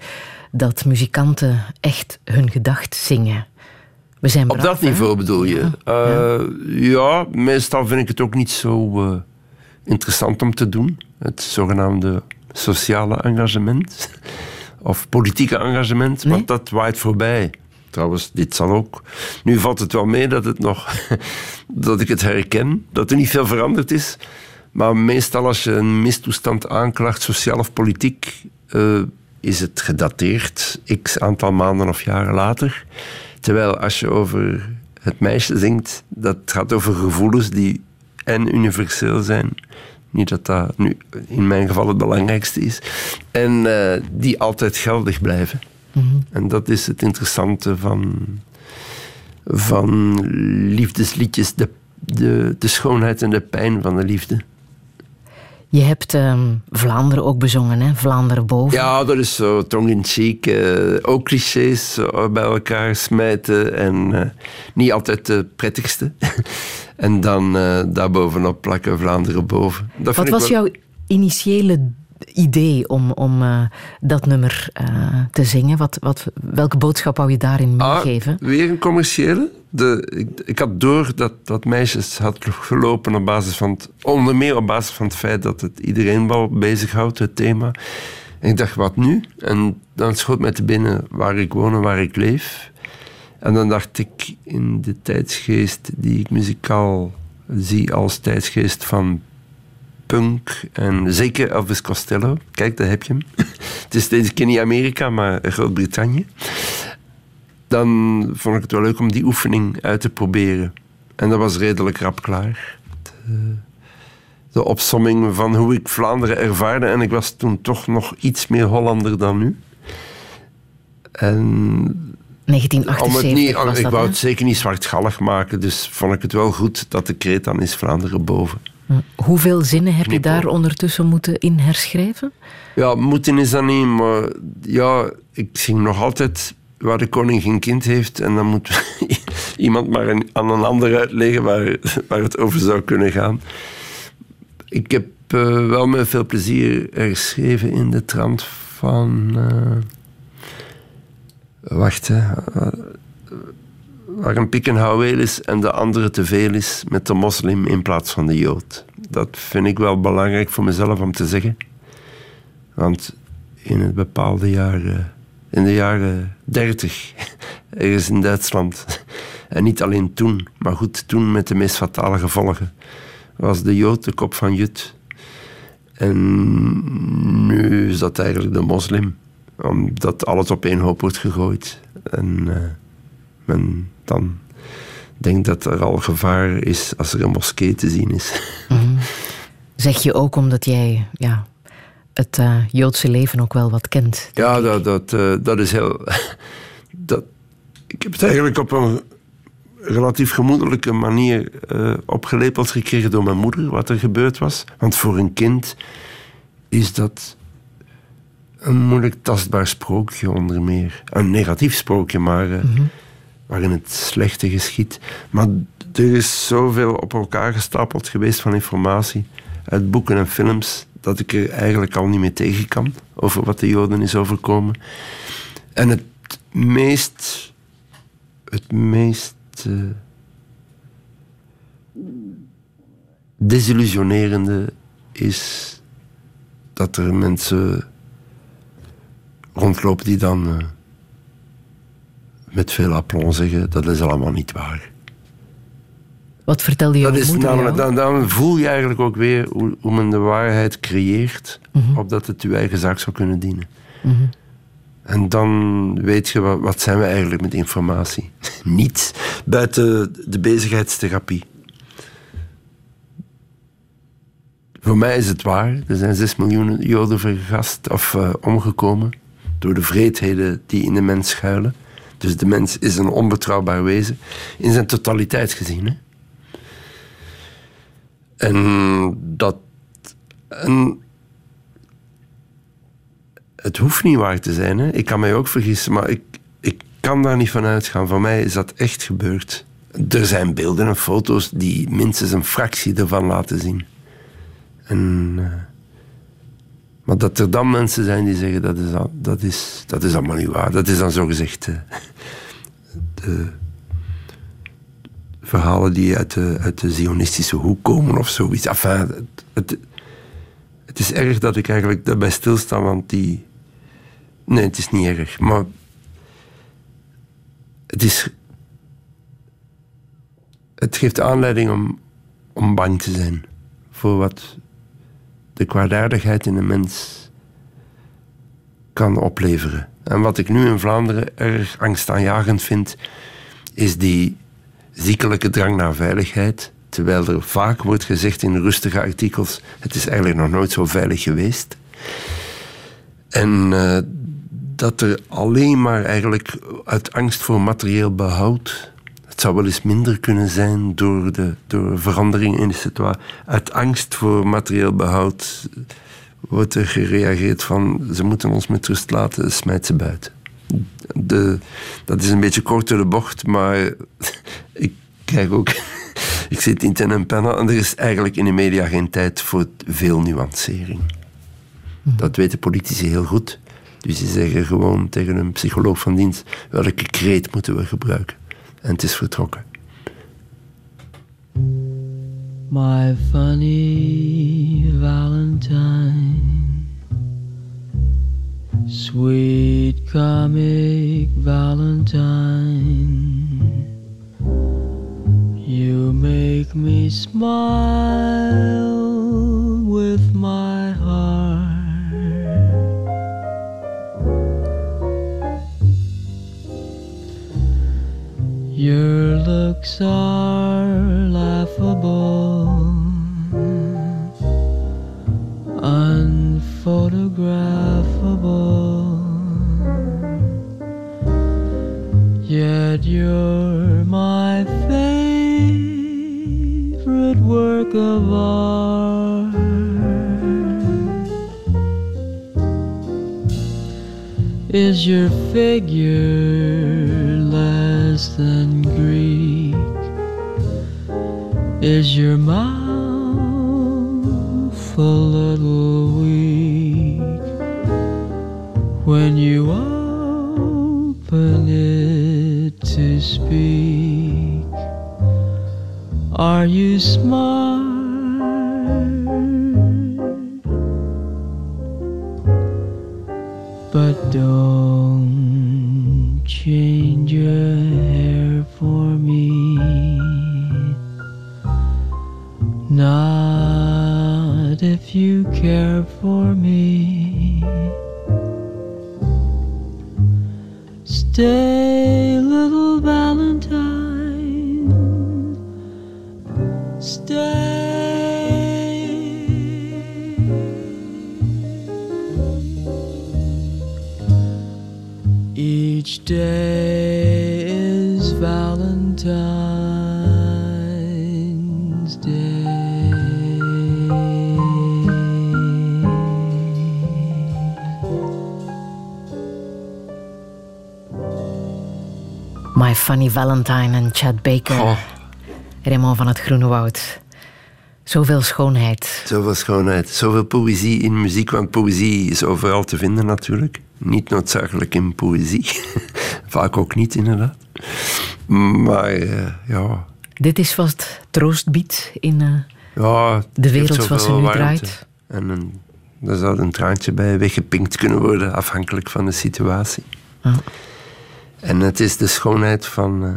dat muzikanten echt hun gedacht zingen. We zijn Op dat hè? niveau bedoel je? Eh, ja. meestal vind ik het ook niet zo eh, interessant om te doen. Het zogenaamde sociale engagement. Of politieke engagement, Nee? want dat waait voorbij. Trouwens, dit zal ook. Nu valt het wel mee dat, het nog, dat ik het herken, dat er niet veel veranderd is. Maar meestal als je een mistoestand aanklaagt, sociaal of politiek, eh, is het gedateerd, x aantal maanden of jaren later. Terwijl als je over het meisje zingt, dat gaat over gevoelens die en universeel zijn. Niet dat dat nu in mijn geval het belangrijkste is. En eh, die altijd geldig blijven. En dat is het interessante van, van liefdesliedjes. De, de, de schoonheid en de pijn van de liefde. Je hebt ehm, Vlaanderen ook bezongen, hè? Vlaanderen boven. Ja, dat is zo tong-in-cheek. eh, ook clichés bij elkaar smijten. En eh, niet altijd de prettigste. en dan eh daarbovenop plakken Vlaanderen boven. Dat Wat was wel- jouw initiële idee om, om eh, dat nummer eh, te zingen? Wat, wat, welke boodschap wou je daarin Ah, meegeven? weer een commerciële. De, ik, ik had door dat, dat meisjes had gelopen op basis van het, onder meer op basis van het feit dat het iedereen wel bezighoudt, het thema. En ik dacht, wat nu? En dan schoot mij te binnen waar ik woon en waar ik leef. En dan dacht ik in de tijdsgeest die ik muzikaal zie als tijdsgeest van punk en zeker Elvis Costello. Kijk, daar heb je hem. het is deze keer niet Amerika, maar Groot-Brittannië dan vond ik het wel leuk om die oefening uit te proberen. En dat was redelijk rap klaar. De, de opsomming van hoe ik Vlaanderen ervaarde. En ik was toen toch nog iets meer Hollander dan nu. En om 1978 het niet, was ik dat, wou het zeker niet zwartgallig maken. Dus vond ik het wel goed dat de kreet dan is Vlaanderen boven. Hoeveel zinnen heb je daar ondertussen moeten in herschrijven? Ja, moeten is dat niet, maar ja, ik zing nog altijd waar de koning geen kind heeft. En dan moet iemand maar een- aan een ander uitleggen waar, waar het over zou kunnen gaan. Ik heb eh, wel met veel plezier geschreven in de trant van. eh, wacht, hè. Waar een pik en houweel is en de andere te veel is met de moslim in plaats van de jood. Dat vind ik wel belangrijk voor mezelf om te zeggen. Want in het bepaalde jaren, in de jaren 30, ergens in Duitsland, en niet alleen toen, maar goed, toen met de meest fatale gevolgen, was de jood de kop van Jut. En nu is dat eigenlijk de moslim, omdat alles op één hoop wordt gegooid. En eh, men dan denkt dat er al gevaar is als er een moskee te zien is. Zeg je ook omdat jij ja, het eh, Joodse leven ook wel wat kent? Ja, dat, dat, eh, dat is heel. Dat, ik heb het eigenlijk op een relatief gemoedelijke manier eh, opgelepeld gekregen door mijn moeder, wat er gebeurd was. Want voor een kind is dat een moeilijk tastbaar sprookje, onder meer. Een negatief sprookje, maar eh, waarin het slechte geschiet. Maar er is zoveel op elkaar gestapeld geweest van informatie uit boeken en films dat ik er eigenlijk al niet meer tegen kan over wat de Joden is overkomen. En het meest, het meest eh, desillusionerende is dat er mensen rondlopen die dan eh, met veel aplomb zeggen dat is allemaal niet waar. Wat vertelde je Dat is moeder namelijk, dan, dan voel je eigenlijk ook weer hoe, hoe men de waarheid creëert, opdat het je eigen zaak zou kunnen dienen. En dan weet je, wat, wat zijn we eigenlijk met informatie? Niets buiten de bezigheidstherapie. Voor mij is het waar. Er zijn 6 miljoen Joden vergast of eh, omgekomen door de vreedheden die in de mens schuilen. Dus de mens is een onbetrouwbaar wezen in zijn totaliteit gezien. Hè? En dat. En het hoeft niet waar te zijn. Hè? Ik kan mij ook vergissen, maar ik, ik kan daar niet van uitgaan. Voor mij is dat echt gebeurd. Er zijn beelden en foto's die minstens een fractie ervan laten zien. En, eh, maar dat er dan mensen zijn die zeggen dat is, dat is, dat is allemaal niet waar. Dat is dan zogezegd eh, de verhalen die uit de, uit de zionistische hoek komen of zoiets. Enfin, het, het, het is erg dat ik eigenlijk daarbij stilsta, want die... Nee, het is niet erg, maar... Het is... Het geeft aanleiding om, om bang te zijn voor wat de kwaadaardigheid in een mens kan opleveren. En wat ik nu in Vlaanderen erg angstaanjagend vind, is die ziekelijke drang naar veiligheid. Terwijl er vaak wordt gezegd in rustige artikels: het is eigenlijk nog nooit zo veilig geweest. En eh, dat er alleen maar eigenlijk uit angst voor materieel behoud. Het zou wel eens minder kunnen zijn door, de, door veranderingen in de situatie. Uit angst voor materieel behoud wordt er gereageerd van ze moeten ons met rust laten, smijt ze buiten. De, dat is een beetje kort door de bocht, maar ik krijg ook. Ik zit in ten en en er is eigenlijk in de media geen tijd voor veel nuancering. Dat weten politici heel goed. Dus die zeggen gewoon tegen een psycholoog van dienst welke kreet moeten we gebruiken. En het is vertrokken. My funny Valentine, sweet comic Valentine, you make me smile with my heart. Your looks are laughable, unphotographable. Yet you're my favorite work of art. Is your figure less than Greek? Is your mouth a little weak when you open it to speak. Are you smart? But don't change your hair for me. Not if you care for me. Stay, My Funny Valentine en Chad Baker. Oh. Raymond van het Groene Woud. Zoveel schoonheid. Zoveel schoonheid, zoveel poëzie in muziek, want poëzie is overal te vinden natuurlijk. Niet noodzakelijk in poëzie. Vaak ook niet, inderdaad. Maar eh, ja, Dit is wat troost biedt in... eh, ja, De wereld zoals ze nu warmte. draait. En een, daar zou een traantje bij weggepinkt kunnen worden, afhankelijk van de situatie. Ja. En het is de schoonheid van, eh,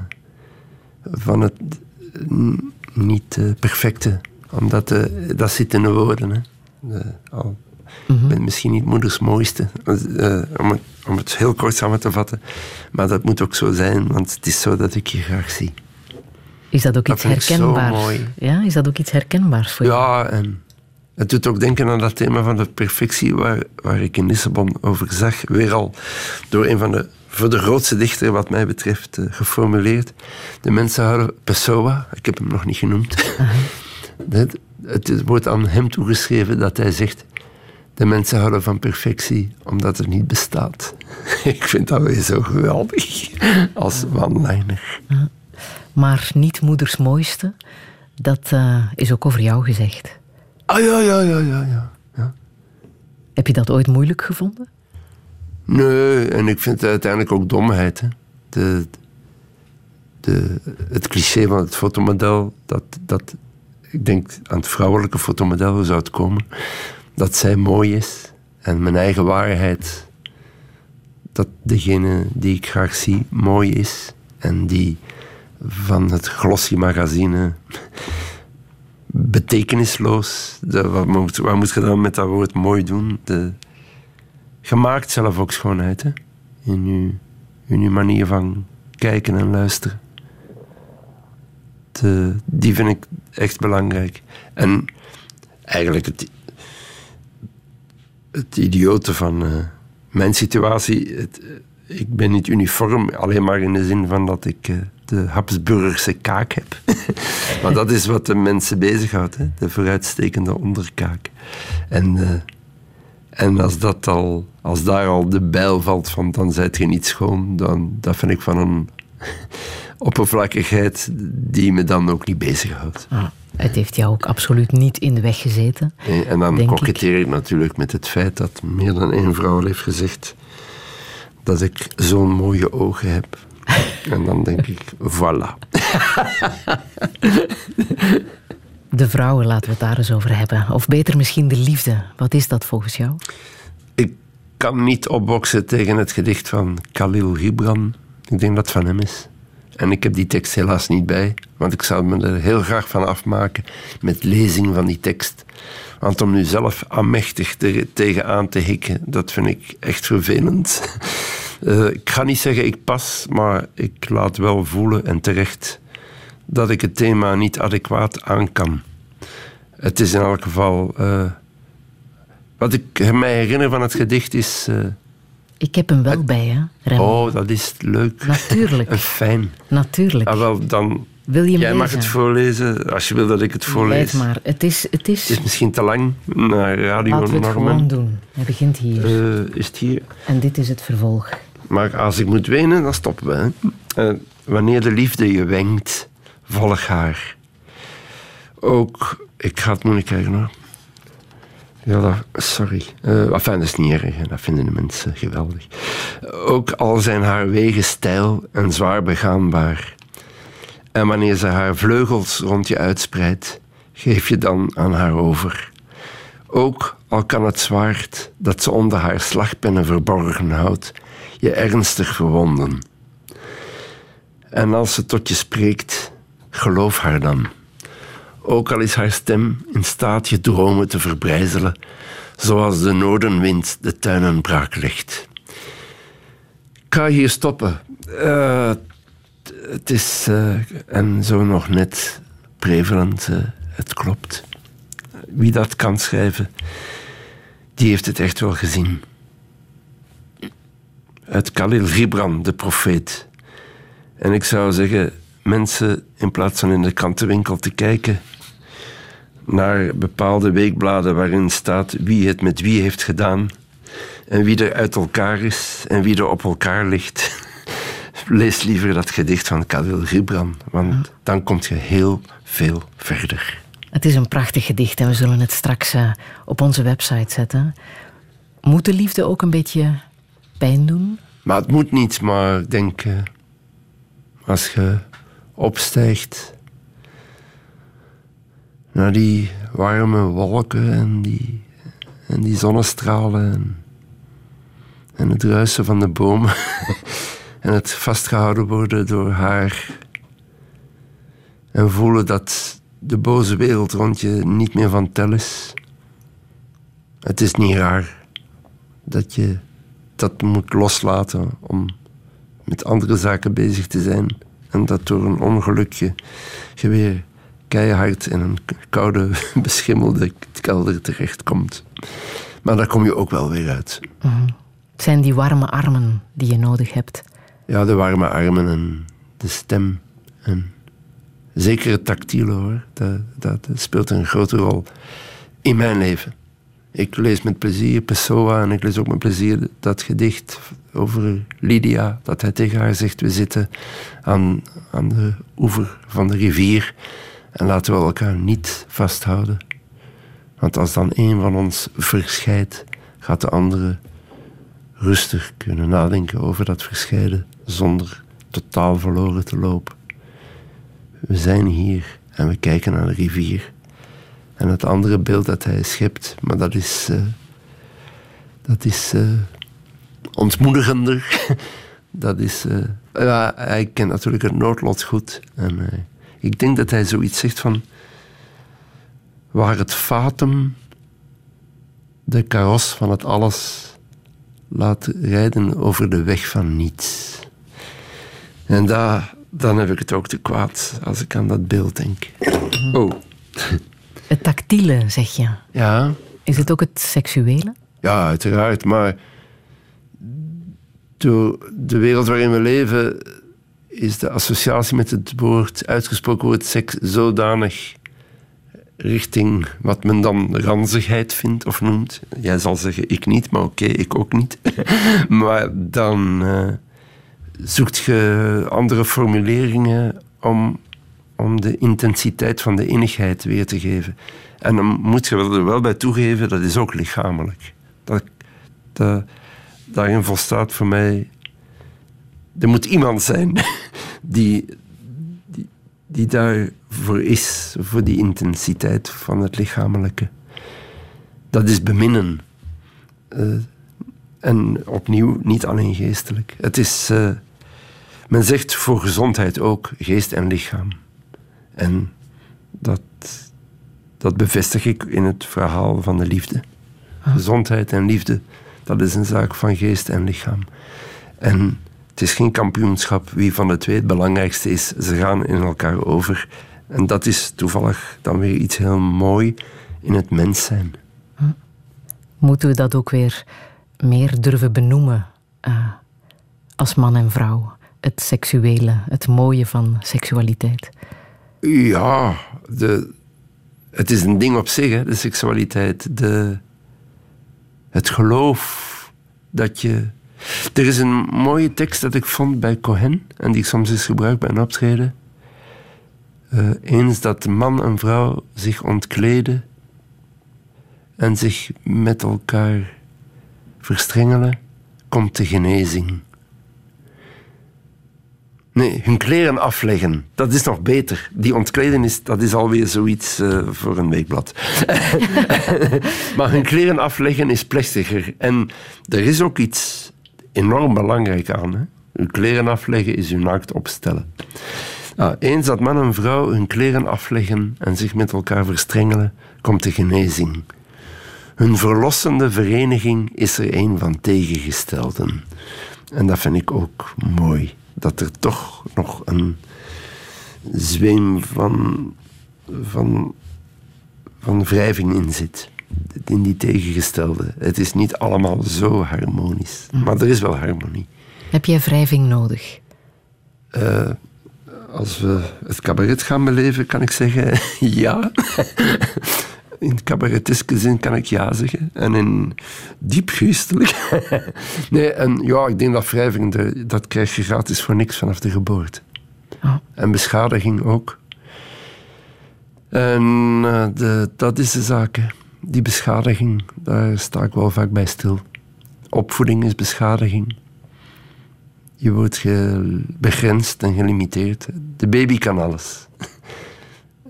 van het niet eh, perfecte. Omdat eh, dat zit in de woorden. Hè. De- al, Ik ben misschien niet moeders mooiste, om, het, om het heel kort samen te vatten. Maar dat moet ook zo zijn, want het is zo dat ik je graag zie. Is dat ook Dat iets herkenbaars? Ja, is dat ook iets herkenbaars voor jou? Ja, en het doet ook denken aan dat thema van de perfectie waar, waar ik in Lissabon over zag. Weer al door een van de, voor de grootste dichter wat mij betreft, eh, geformuleerd. De mensen houden Pessoa, ik heb hem nog niet genoemd. het, het wordt aan hem toegeschreven dat hij zegt... De mensen houden van perfectie omdat het niet bestaat. ik vind dat weer zo geweldig als one-liner. Maar niet moeders mooiste, dat eh, is ook over jou gezegd. Ah ja, ja, ja, ja, ja. Heb je dat ooit moeilijk gevonden? Nee, en ik vind het uiteindelijk ook domheid. Hè. De, de, het cliché van het fotomodel, dat, dat, ik denk aan het vrouwelijke fotomodel, zou het komen, dat zij mooi is en mijn eigen waarheid, dat degene die ik graag zie mooi is en die van het glossy magazine betekenisloos, wat, moet, wat moet je dan met dat woord mooi doen? De, je maakt zelf ook schoonheid hè? In, uw, in uw manier van kijken en luisteren. Die vind ik echt belangrijk. En eigenlijk het, het idiote van eh, mijn situatie. Eh, ik ben niet uniform, alleen maar in de zin van dat ik eh, de Habsburgse kaak heb. maar dat is wat de mensen bezighoudt, hè? de vooruitstekende onderkaak. En, en als, dat al, als daar al de bijl valt van dan zijt je niet schoon, dan, dat vind ik van een oppervlakkigheid die me dan ook niet bezighoudt. Ah, het heeft jou ook absoluut niet in de weg gezeten. Eh, En dan Denk ik. ik natuurlijk met het feit dat meer dan één vrouw al heeft gezegd dat ik zo'n mooie ogen heb. En dan denk ik, voilà. De vrouwen, laten we het daar eens over hebben. Of beter misschien de liefde. Wat is dat volgens jou? Ik kan niet opboksen tegen het gedicht van Khalil Gibran. Ik denk dat het van hem is. En ik heb die tekst helaas niet bij, want ik zou me er heel graag van afmaken met lezing van die tekst. Want om nu zelf aanmächtig te, tegenaan te hikken, dat vind ik echt vervelend. Eh, ik ga niet zeggen ik pas, maar ik laat wel voelen en terecht dat ik het thema niet adequaat aan kan. Het is in elk geval. eh, wat ik mij herinner van het gedicht is. eh, Ik heb hem wel bij, hè? Oh, dat is leuk. Natuurlijk. Fijn. Natuurlijk. Ah, wel, dan. Wil je hem Jij mag het voorlezen als je wil dat ik het voorlees. Lees maar. Het is, het is... Het is misschien te lang naar radio Laten we het gewoon doen. Hij begint hier. Eh, is het hier? En dit is het vervolg. Maar als ik moet wenen, dan stoppen we. Hè. Wanneer de liefde je wenkt, volg haar. Ook, ik ga het moeilijk krijgen hoor. Ja, sorry. Eh enfin, dat is niet erg, dat vinden de mensen geweldig. Ook al zijn haar wegen steil en zwaar begaanbaar. En wanneer ze haar vleugels rond je uitspreidt, geef je dan aan haar over. Ook al kan het zwaard dat ze onder haar slagpennen verborgen houdt, je ernstig verwonden. En als ze tot je spreekt, geloof haar dan. Ook al is haar stem in staat je dromen te verbrijzelen, zoals de noordenwind de tuinen braak legt. Ik ga hier stoppen. Eh, het is, eh, en zo nog net prevalent, eh, het klopt. Wie dat kan schrijven, die heeft het echt wel gezien. Het Khalil Gibran, de profeet. En ik zou zeggen, mensen, in plaats van in de krantenwinkel te kijken naar bepaalde weekbladen waarin staat wie het met wie heeft gedaan en wie er uit elkaar is en wie er op elkaar ligt, lees liever dat gedicht van Khalil Gibran, want dan kom je heel veel verder. Het is een prachtig gedicht en we zullen het straks eh, op onze website zetten. Moet de liefde ook een beetje pijn doen? Maar het moet niet, maar ik denk, eh, als je opstijgt naar die warme wolken en die, en die zonnestralen en, het ruisen van de bomen en het vastgehouden worden door haar en voelen dat de boze wereld rond je niet meer van tel is. Het is niet raar dat je dat moet loslaten om met andere zaken bezig te zijn. En dat door een ongelukje je weer keihard in een koude, beschimmelde kelder terechtkomt. Maar daar kom je ook wel weer uit. Het zijn die warme armen die je nodig hebt. Ja, de warme armen en de stem. En zeker het tactiele hoor. Dat, dat speelt een grote rol in mijn leven. Ik lees met plezier Pessoa en ik lees ook met plezier dat gedicht over Lydia. Dat hij tegen haar zegt, we zitten aan, aan de oever van de rivier en laten we elkaar niet vasthouden. Want als dan een van ons verscheidt, gaat de andere rustig kunnen nadenken over dat verscheiden zonder totaal verloren te lopen. We zijn hier en we kijken naar de rivier. En het andere beeld dat hij schept, maar dat is, eh, dat is eh, ontmoedigender. dat is, eh, ja, hij kent natuurlijk het noodlot goed. En ik denk dat hij zoiets zegt van, waar het fatum de karos van het alles laat rijden over de weg van niets. En daar, dan heb ik het ook te kwaad als ik aan dat beeld denk. Oh, Het tactiele, zeg je. ja, Is het ook het seksuele? ja, uiteraard, maar door de wereld waarin we leven is de associatie met het woord, uitgesproken woord seks, zodanig richting wat men dan ranzigheid vindt of noemt. Jij zal zeggen, ik niet, maar oké, ik ook niet. maar dan eh, zoekt je andere formuleringen om, om de intensiteit van de innigheid weer te geven. En dan moet je er wel bij toegeven, dat is ook lichamelijk. Dat, daarin volstaat voor mij... Er moet iemand zijn die, die, die daarvoor is, voor die intensiteit van het lichamelijke. Dat is beminnen. Eh, en opnieuw, niet alleen geestelijk. Het is... eh, men zegt voor gezondheid ook geest en lichaam. En dat, dat bevestig ik in het verhaal van de liefde. Gezondheid en liefde, dat is een zaak van geest en lichaam. En het is geen kampioenschap wie van de twee het belangrijkste is. Ze gaan in elkaar over. En dat is toevallig dan weer iets heel mooi in het mens zijn. Moeten we dat ook weer meer durven benoemen eh, als man en vrouw? Het seksuele, het mooie van seksualiteit. Ja, de, het is een ding op zich, hè, de seksualiteit. De, het geloof dat je. Er is een mooie tekst dat ik vond bij Cohen en die ik soms eens gebruik bij een optreden. Eh, eens dat man en vrouw zich ontkleden en zich met elkaar verstrengelen, komt de genezing. Nee, hun kleren afleggen, dat is nog beter. Die ontkleden, is, dat is alweer zoiets eh, voor een weekblad. maar hun kleren afleggen is plechtiger. En er is ook iets enorm belangrijk aan. Hè? Hun kleren afleggen is hun naakt opstellen. Nou, eens dat man en vrouw hun kleren afleggen en zich met elkaar verstrengelen, komt de genezing. Hun verlossende vereniging is er een van tegengestelden. En dat vind ik ook mooi. Dat er toch nog een zweem van, van, van wrijving in zit. In die tegengestelde. Het is niet allemaal zo harmonisch. Maar er is wel harmonie. Heb jij wrijving nodig? Eh, als we het cabaret gaan beleven, kan ik zeggen ja. In cabareteske zin kan ik ja zeggen. En in diep geestelijk. nee, en ja, ik denk dat wrijving, dat krijg je gratis voor niks vanaf de geboorte. Oh. En beschadiging ook. En eh, de, dat is de zaak. hè. Die beschadiging, daar sta ik wel vaak bij stil. Opvoeding is beschadiging. Je wordt begrensd en gelimiteerd. De baby kan alles.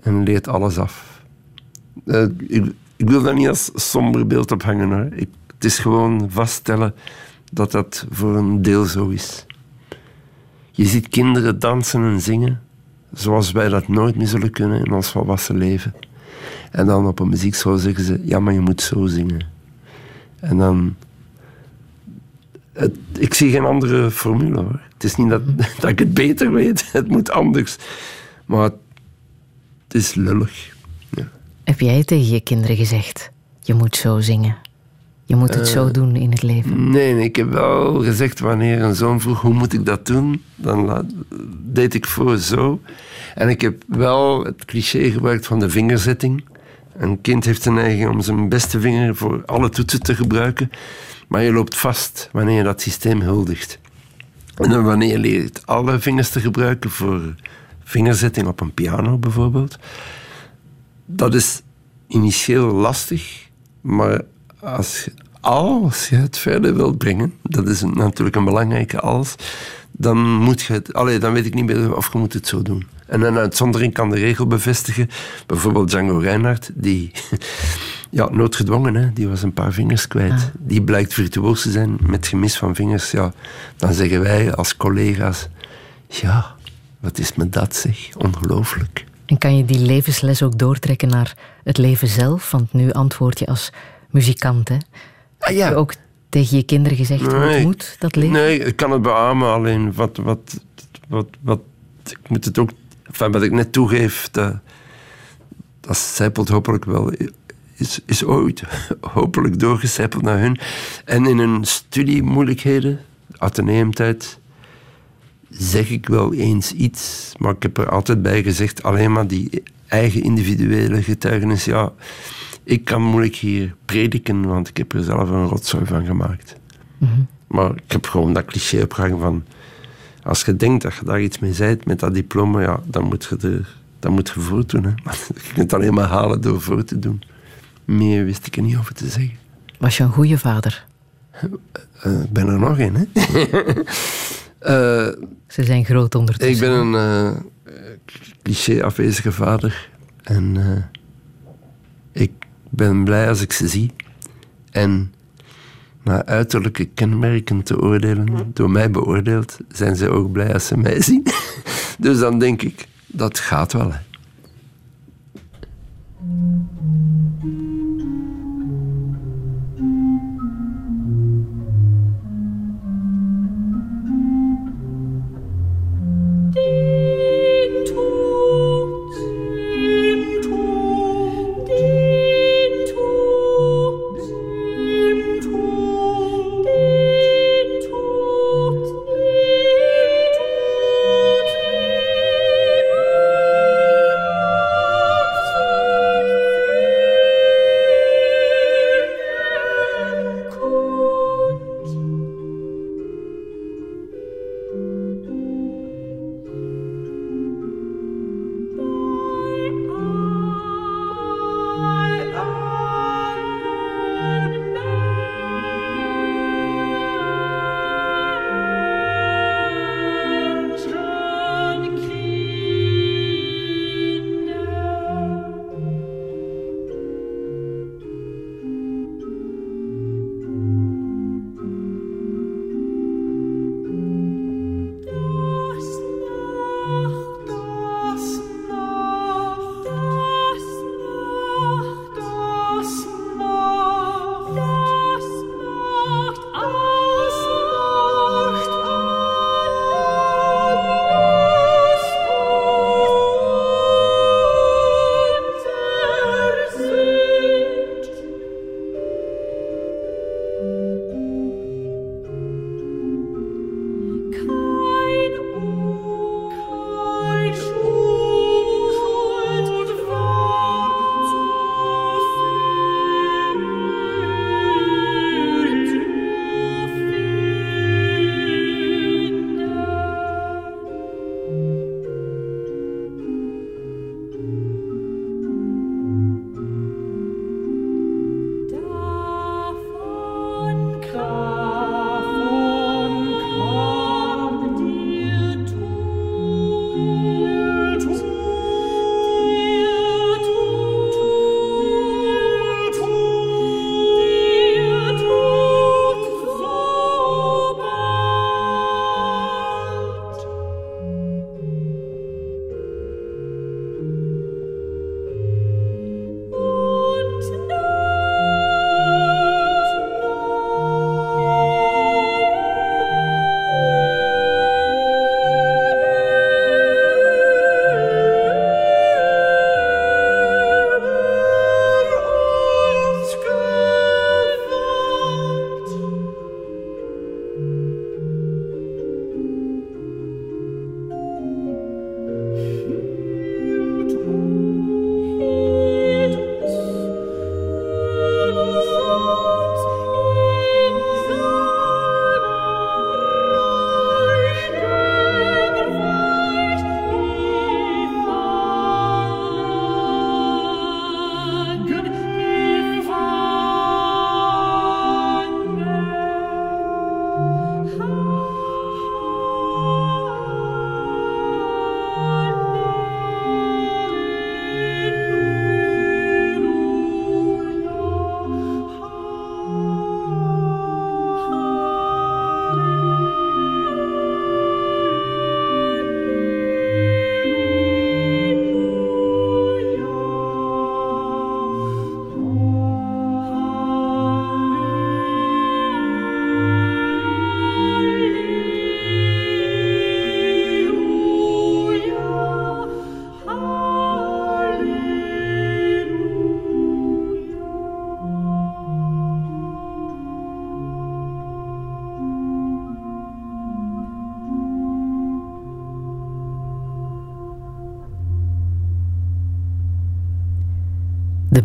En leert alles af. Eh, ik, ik wil daar niet als somber beeld op hangen. Hoor. Ik, het is gewoon vaststellen dat dat voor een deel zo is. Je ziet kinderen dansen en zingen zoals wij dat nooit meer zullen kunnen in ons volwassen leven. En dan op een muziekschool zeggen ze, ja, maar je moet zo zingen. En dan... Het, ik zie geen andere formule, hoor. Het is niet dat, dat ik het beter weet, het moet anders. Maar het is lullig. Heb jij tegen je kinderen gezegd, je moet zo zingen? Je moet het Eh, zo doen in het leven. Nee, nee, ik heb wel gezegd wanneer een zoon vroeg hoe moet ik dat doen, dan la- deed ik voor zo. En ik heb wel het cliché gebruikt van de vingerzetting. Een kind heeft de neiging om zijn beste vinger voor alle toetsen te gebruiken, maar je loopt vast wanneer je dat systeem huldigt. En dan wanneer je leert alle vingers te gebruiken voor vingerzetting op een piano bijvoorbeeld, dat is initieel lastig, maar als je, als je het verder wilt brengen, dat is natuurlijk een belangrijke als, dan moet je het, allee, dan weet ik niet meer of je moet het zo doen. En een uitzondering kan de regel bevestigen. Bijvoorbeeld Django Reinhardt, die, ja, noodgedwongen, hè, die was een paar vingers kwijt. Die blijkt virtuoos te zijn met gemis van vingers. Ja, dan zeggen wij als collega's, ja, wat is me dat zeg, ongelooflijk. En kan je die levensles ook doortrekken naar het leven zelf? Want nu antwoord je als muzikant, hè? Ah, ja. Heb je ook tegen je kinderen gezegd, hoe het Nee, moet, dat leven? Nee, ik kan het beamen, alleen wat, wat, wat, wat ik moet het ook, enfin, wat ik net toegeef, dat, dat zijpelt hopelijk wel, is, is ooit hopelijk doorgecijpeld naar hun. En in hun studiemoeilijkheden, ateneumtijd, zeg ik wel eens iets, maar ik heb er altijd bij gezegd, alleen maar die eigen individuele getuigenis, ja, ik kan moeilijk hier prediken, want ik heb er zelf een rotzooi van gemaakt. Maar ik heb gewoon dat cliché opgehangen van... Als je denkt dat je daar iets mee zijt met dat diploma, ja, dan moet je, er, dan moet je voor doen. Hè. Je kunt het alleen maar halen door voor te doen. Meer wist ik er niet over te zeggen. Was je een goede vader? Ik ben er nog in, hè. Eh, Ze zijn groot ondertussen. ik ben een eh, cliché afwezige vader. En eh, ik ben blij als ik ze zie. En naar uiterlijke kenmerken te oordelen, door mij beoordeeld, zijn ze ook blij als ze mij zien. Dus dan denk ik, dat gaat wel. Hè. Den Tod,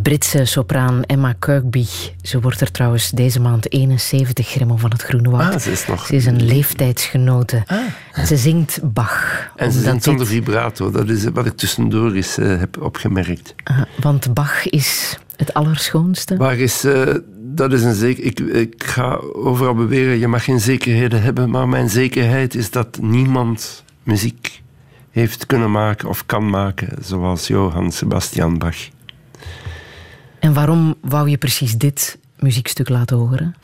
Britse sopraan Emma Kirkby. Ze wordt er trouwens deze maand 71, Gremmel van het Groene Woud. Ah, ze is nog... Ze is een leeftijdsgenote. Ze zingt Bach. En ze zingt zonder dit- vibrato. Dat is wat ik tussendoor eens eh, heb opgemerkt. Ah, want Bach is het allerschoonste. Waar is... eh, dat is een zeker... Ik, ik ga overal beweren, je mag geen zekerheden hebben, maar mijn zekerheid is dat niemand muziek heeft kunnen maken of kan maken zoals Johann Sebastian Bach. En waarom wou je precies dit muziekstuk laten horen?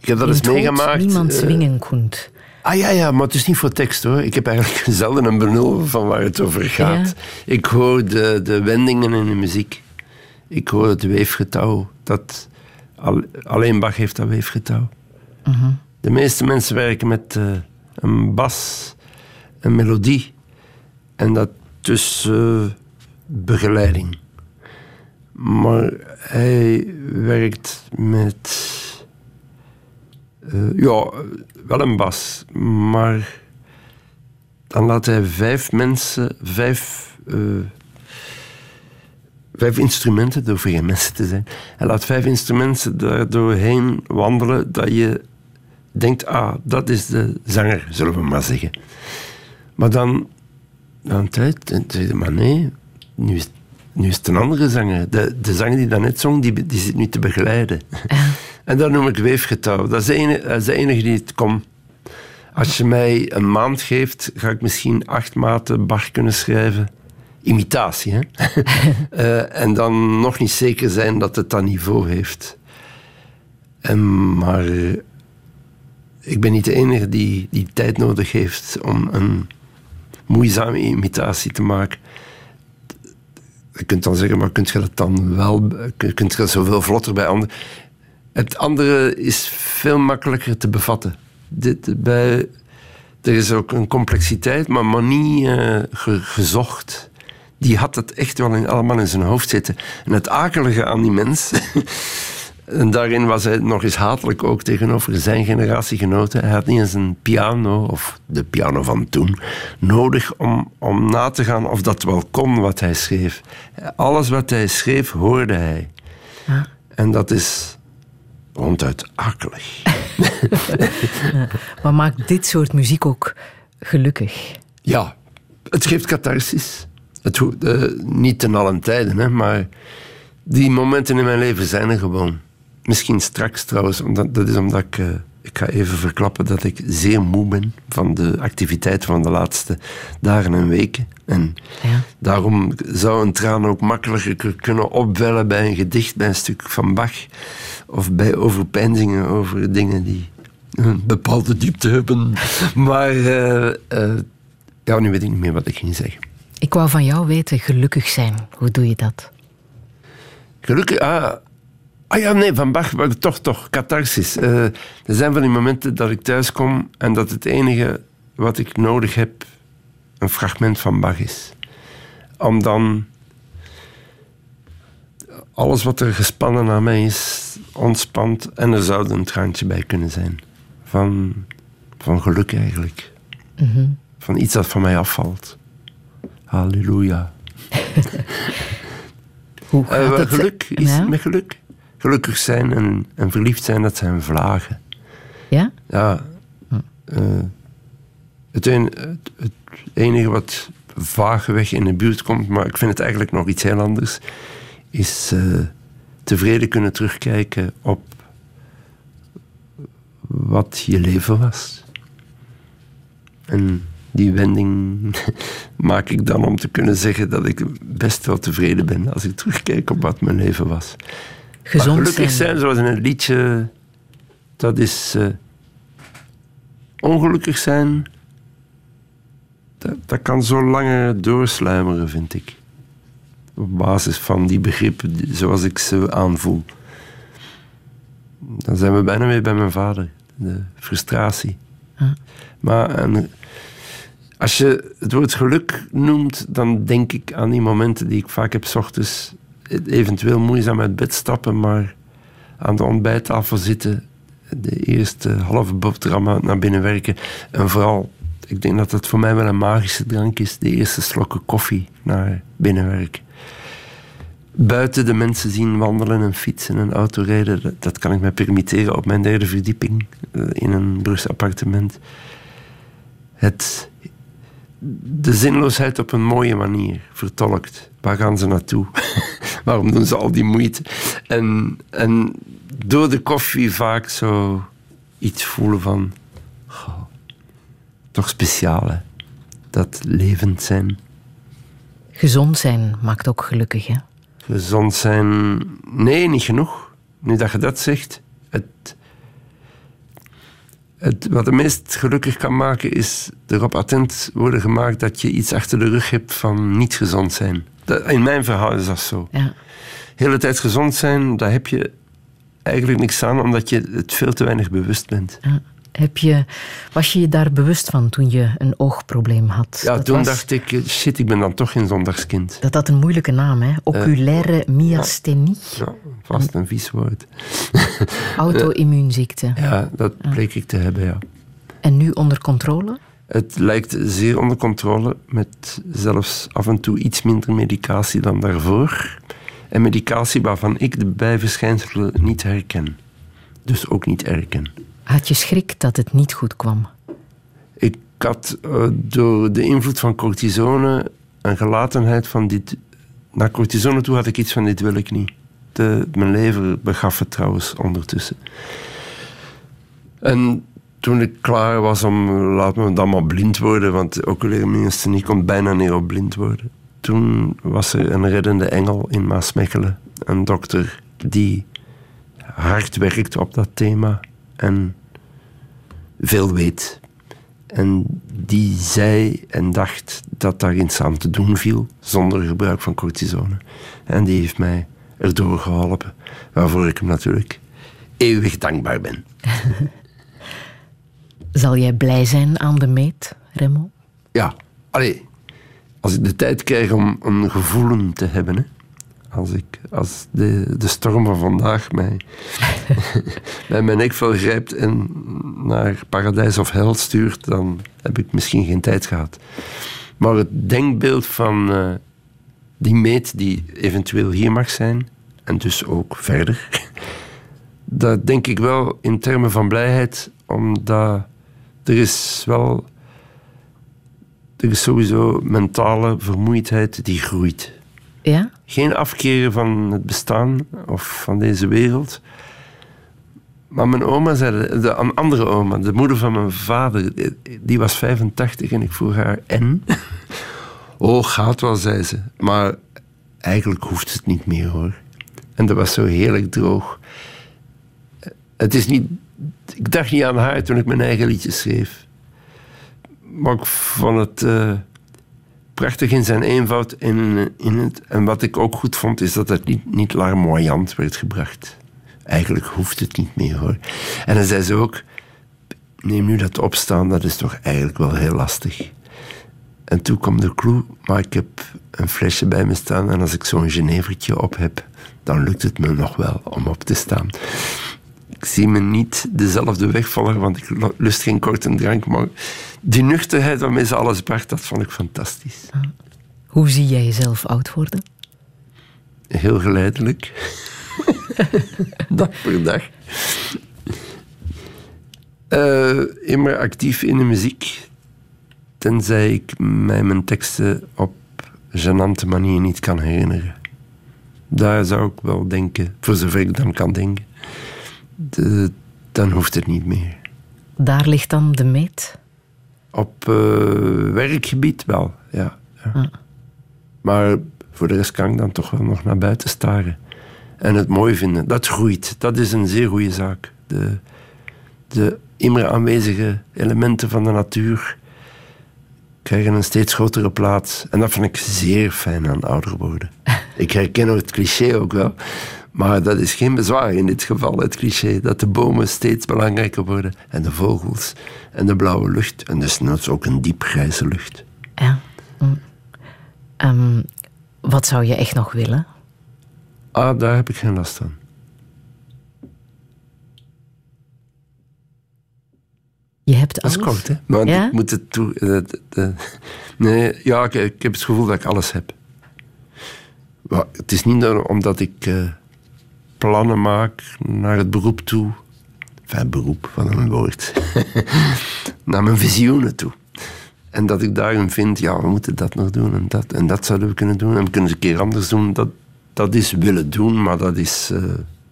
Ik heb dat eens meegemaakt. Niemand eh, zwingen kunt. Ah ja, ja, maar het is niet voor tekst hoor. Ik heb eigenlijk zelden een benul van waar het over gaat. Ik hoor de, de wendingen in de muziek. Ik hoor het weefgetouw. Dat, al- alleen Bach heeft dat weefgetouw. De meeste mensen werken met eh, een bas, een melodie en dat dus eh, begeleiding. Maar hij werkt met eh, ja, wel een bas, maar dan laat hij vijf mensen, vijf, eh, vijf instrumenten, door geen mensen te zijn, hij laat vijf instrumenten daar doorheen wandelen dat je denkt, ah, dat is de zanger, zullen we maar zeggen. Maar dan, na een tijd, dan zeg je, maar nee, nu is, nu is het een andere zanger. De, de zanger die daarnet zong, die, die zit nu te begeleiden. En dat noem ik weefgetouw. Dat is de enige, dat is de enige die het kon. Als je mij een maand geeft, ga ik misschien acht maten Bach kunnen schrijven. Imitatie, hè? Eh, en dan nog niet zeker zijn dat het dat niveau heeft. En, maar eh, ik ben niet de enige die, die tijd nodig heeft om een moeizame imitatie te maken. Je kunt dan zeggen, maar kunt je dat dan wel... Kunt je dat zoveel vlotter bij anderen... Het andere is veel makkelijker te bevatten. Dit, bij, er is ook een complexiteit, maar, ge- gezocht. Die had het echt wel in, allemaal in zijn hoofd zitten. En het akelige aan die mens... en daarin was hij nog eens hatelijk ook tegenover zijn generatiegenoten. Hij had niet eens een piano, of de piano van toen, nodig om, om na te gaan of dat wel kon wat hij schreef. Alles wat hij schreef, hoorde hij. En dat is ronduit akelig. Wat maakt dit soort muziek ook gelukkig? Ja, het geeft catharsis. Het, eh, niet ten allen tijden, hè, maar die momenten in mijn leven zijn er gewoon. Misschien straks trouwens, omdat, dat is omdat ik... eh, ik ga even verklappen dat ik zeer moe ben van de activiteiten van de laatste dagen en weken. En Ja. daarom zou een traan ook makkelijker kunnen opwellen bij een gedicht, bij een stuk van Bach. Of bij overpeinzingen over dingen die een bepaalde diepte hebben. Maar eh, eh, ja, nu weet ik niet meer wat ik ging zeggen. Ik wou van jou weten, gelukkig zijn. Hoe doe je dat? Gelukkig, ah, ah ja, nee, van Bach, maar toch, toch, catharsis. Eh, er zijn van die momenten dat ik thuis kom en dat het enige wat ik nodig heb een fragment van Bach is. Om dan alles wat er gespannen aan mij is, ontspant en er zou een traantje bij kunnen zijn. Van, van geluk eigenlijk. Van iets dat van mij afvalt. Halleluja. Hoe Eh, gaat het? geluk is Ja? met geluk. Gelukkig zijn en, en verliefd zijn, dat zijn vlagen. Ja? Ja. eh, het, een, het, het enige wat vaagweg in de buurt komt, maar ik vind het eigenlijk nog iets heel anders, is eh, tevreden kunnen terugkijken op wat je leven was. En die wending maak ik dan om te kunnen zeggen dat ik best wel tevreden ben als ik terugkijk op wat mijn leven was. Maar Gezond gelukkig zijn. zijn, zoals in het liedje, dat is eh, ongelukkig zijn. Dat, dat kan zo langer doorsluimeren, vind ik. Op basis van die begrippen zoals ik ze aanvoel. Dan zijn we bijna weer bij mijn vader. De frustratie. Maar en, als je het woord geluk noemt, dan denk ik aan die momenten die ik vaak heb 's ochtends. Eventueel moeizaam uit bed stappen, maar aan de ontbijttafel zitten. De eerste halve boterham naar binnen werken. En vooral, ik denk dat dat voor mij wel een magische drank is. De eerste slokken koffie naar binnen werken. buiten de mensen zien wandelen en fietsen en autorijden. Dat, dat kan ik me permitteren op mijn derde verdieping eh, in een Brugs appartement. Het, de zinloosheid op een mooie manier vertolkt. Waar gaan ze naartoe? Waarom doen ze al die moeite? En, en door de koffie vaak zo iets voelen van... goh, toch speciaal, hè? Dat levend zijn. Gezond zijn maakt ook gelukkig, hè? Gezond zijn... Nee, niet genoeg. Nu dat je dat zegt... Het, het, wat het meest gelukkig kan maken, is erop attent worden gemaakt dat je iets achter de rug hebt van niet gezond zijn. Dat, in mijn verhaal is dat zo. Ja. De hele tijd gezond zijn, daar heb je eigenlijk niks aan, omdat je het veel te weinig bewust bent. Ja. Heb je, was je je daar bewust van toen je een oogprobleem had? Ja, dat toen was- dacht ik, eh, shit, ik ben dan toch geen zondagskind. Dat had een moeilijke naam, hè? Oculaire myasthenie. Ja, vast een vies woord. Auto-immuunziekte. Ja, dat bleek ik te hebben, ja. En nu onder controle? Het lijkt zeer onder controle, met zelfs af en toe iets minder medicatie dan daarvoor. En medicatie waarvan ik de bijverschijnselen niet herken. Dus ook niet erken. Had je schrik dat het niet goed kwam? Ik had eh, door de invloed van cortisone een gelatenheid van dit... Naar cortisone toe had ik iets van dit wil ik niet. De, mijn lever begaf het trouwens ondertussen. En toen ik klaar was om, laat me dan maar blind worden, want oculaire myasthenie komt bijna neer op blind worden. Toen was er een reddende engel in Maasmechelen. Een dokter die hard werkt op dat thema en veel weet. En die zei en dacht dat daar iets aan te doen viel, zonder gebruik van cortisone. En die heeft mij erdoor geholpen, waarvoor ik hem natuurlijk eeuwig dankbaar ben. Zal jij blij zijn aan de meet, Remo? Ja, allee, als ik de tijd krijg om een gevoelen te hebben, hè, als, ik, als de, de storm van vandaag mij bij mijn nekvel grijpt en naar paradijs of hel stuurt, dan heb ik misschien geen tijd gehad. Maar het denkbeeld van eh, die meet die eventueel hier mag zijn, en dus ook verder, dat denk ik wel in termen van blijheid, omdat er is wel er is sowieso mentale vermoeidheid die groeit. Geen afkeren van het bestaan of van deze wereld. Maar mijn oma zei, de, andere oma, de moeder van mijn vader, die was 85 en ik vroeg haar, en? Oh, gaat wel, zei ze. Maar eigenlijk hoeft het niet meer, hoor. En dat was zo heerlijk droog. Het is niet... Ik dacht niet aan haar toen ik mijn eigen liedjes schreef. Maar ik vond het eh, prachtig in zijn eenvoud. In, in het, en wat ik ook goed vond, is dat het niet, niet larmoyant werd gebracht. Eigenlijk hoeft het niet meer, hoor. En dan zei ze ook... Neem nu dat opstaan, dat is toch eigenlijk wel heel lastig. En toen kwam de clue, maar ik heb een flesje bij me staan en als ik zo'n genevertje op heb, dan lukt het me nog wel om op te staan. Ik zie me niet dezelfde weg volgen, want ik lust geen korte drank, maar die nuchterheid waarmee ze alles bracht, dat vond ik fantastisch. Hoe zie jij jezelf oud worden? Heel geleidelijk. dag per dag. Eh, immer actief in de muziek. Tenzij ik mij mijn teksten op genante manier niet kan herinneren. Daar zou ik wel denken, voor zover ik dan kan denken. De- dan hoeft het niet meer. Daar ligt dan de meet. Op eh, werkgebied wel, ja. ja. Ah. Maar voor de rest kan ik dan toch wel nog naar buiten staren. En het mooi vinden. Dat groeit. Dat is een zeer goede zaak. De, de immer aanwezige elementen van de natuur krijgen een steeds grotere plaats. En dat vind ik zeer fijn aan ouder worden. ik herken het cliché ook wel. Maar dat is geen bezwaar in dit geval, het cliché. Dat de bomen steeds belangrijker worden. En de vogels. En de blauwe lucht. En desnoods ook een diepgrijze lucht. Ja. Mm. Ehm, wat zou je echt nog willen? Ah, daar heb ik geen last van. Je hebt Dat is alles. kort, hè? Maar Ja? ik moet het toe... eh, nee, ja, ik, ik heb het gevoel dat ik alles heb. Wa- Het is niet dat- omdat ik eh, plannen maak naar het beroep toe. Enfin, beroep, wat een woord. naar mijn visioenen toe. En dat ik daarin vind, ja, we moeten dat nog doen en dat. En dat zouden we kunnen doen. En we kunnen het een keer anders doen. Dat, dat is willen doen, maar dat is eh,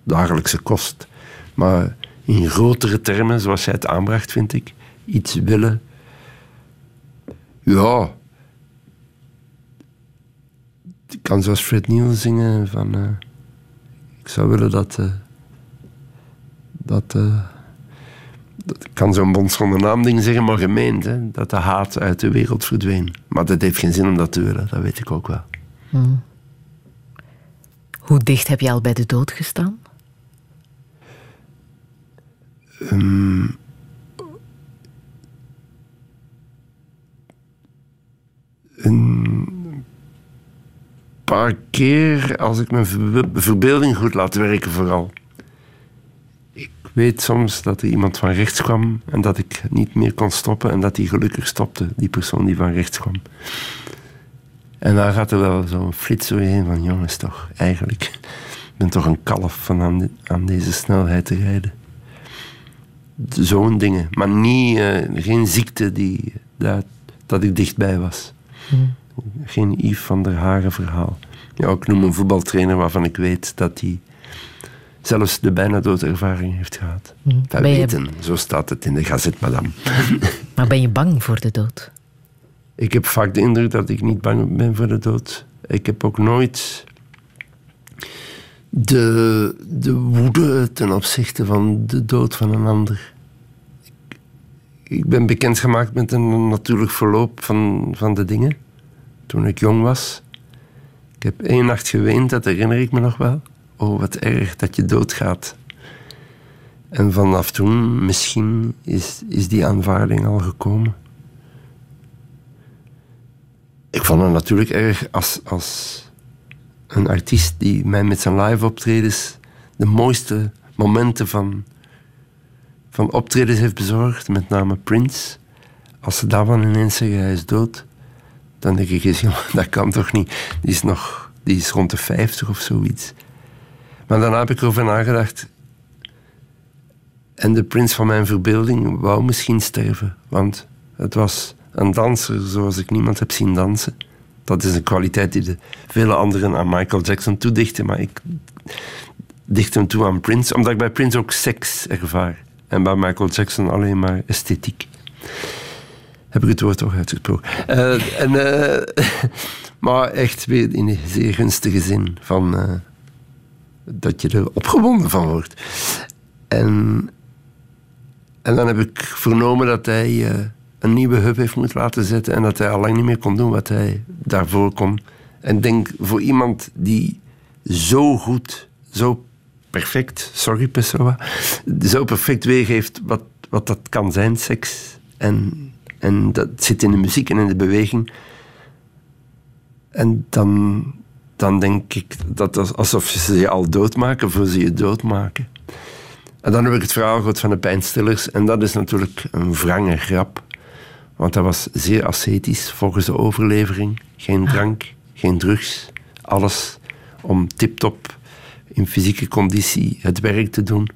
dagelijkse kost. Maar in grotere termen, zoals jij het aanbracht, vind ik, iets willen. Ja. Ik kan zoals Fred Neil zingen van... eh, ik zou willen dat... eh, dat, eh, dat... Ik kan zo'n bond zonder naam ding zeggen, maar gemeend. Hè, dat de haat uit de wereld verdween. Maar dat heeft geen zin om dat te willen, dat weet ik ook wel. Hoe dicht heb je al bij de dood gestaan? Ehm, een paar keer als ik mijn verbe- verbeelding goed laat werken vooral. Ik weet soms dat er iemand van rechts kwam en dat ik niet meer kon stoppen en dat die gelukkig stopte, die persoon die van rechts kwam. En daar gaat er wel zo'n flits door je heen van jongens toch, eigenlijk. Ik ben toch een kalf van aan, de- aan deze snelheid te rijden zo'n dingen. Maar niet, eh, geen ziekte die, dat, dat ik dichtbij was. Geen Yves van der Haren verhaal. Ja, ik noem een voetbaltrainer waarvan ik weet dat hij zelfs de bijna doodervaring heeft gehad. Dat Ben je- weten, zo staat het in de gazet, madame. Maar ben je bang voor de dood? Ik heb vaak de indruk dat ik niet bang ben voor de dood. Ik heb ook nooit de, de woede ten opzichte van de dood van een ander. Ik, ik ben bekendgemaakt met een natuurlijk verloop van, van de dingen toen ik jong was. Ik heb één nacht geweend, dat herinner ik me nog wel. Oh, wat erg dat je doodgaat. En vanaf toen, misschien, is, is die aanvaarding al gekomen. Ik vond het natuurlijk erg als, als een artiest die mij met zijn live optredens de mooiste momenten van, van optredens heeft bezorgd, met name Prince. Als ze daarvan ineens zeggen hij is dood, dan denk ik eens, dat kan toch niet. Die is nog, die is rond de 50 of zoiets. Maar daarna heb ik erover nagedacht. En de prins van mijn verbeelding wou misschien sterven. Want het was een danser zoals ik niemand heb zien dansen. Dat is een kwaliteit die de vele anderen aan Michael Jackson toedichten. Maar ik dicht hem toe aan Prince, omdat ik bij Prince ook seks ervaar. En bij Michael Jackson alleen maar esthetiek. Heb ik het woord toch uitgesproken. Eh, en, eh, maar echt weer in een zeer gunstige zin. Van, eh, dat je er opgewonden van wordt. En, en dan heb ik vernomen dat hij een nieuwe hub heeft moeten laten zetten en dat hij al lang niet meer kon doen wat hij daarvoor kon. En denk voor iemand die zo goed, zo perfect, sorry Pessoa, zo perfect weergeeft wat, wat dat kan zijn, seks. En, en dat zit in de muziek en in de beweging. En dan, dan denk ik dat dat alsof ze je al doodmaken voor ze je doodmaken. En dan heb ik het verhaal gehoord van de pijnstillers. En dat is natuurlijk een wrange grap. Want dat was zeer ascetisch volgens de overlevering. Geen drank, geen drugs. Alles om tip-top in fysieke conditie het werk te doen.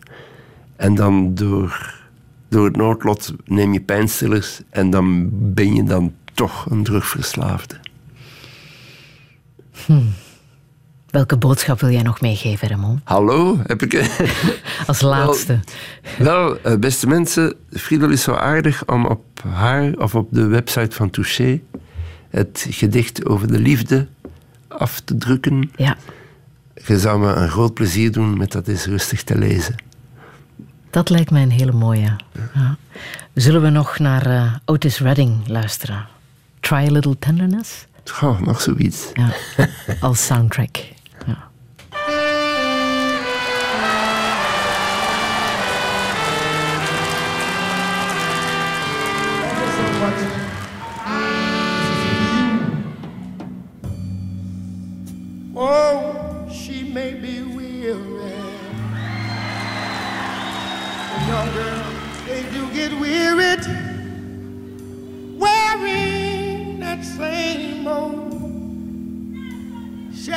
En dan door, door het noodlot neem je pijnstillers. En dan ben je dan toch een drugverslaafde. Welke boodschap wil jij nog meegeven, Ramon? Hallo, heb ik... Als laatste. Wel, eh, beste mensen, Friedel is zo aardig om op haar of op de website van Touché het gedicht over de liefde af te drukken. Ja, Je zou me een groot plezier doen met dat eens rustig te lezen. Dat lijkt mij een hele mooie. Ja. Zullen we nog naar eh, Otis Redding luisteren? Try a Little Tenderness? Oh, nog zoiets. Ja, als soundtrack.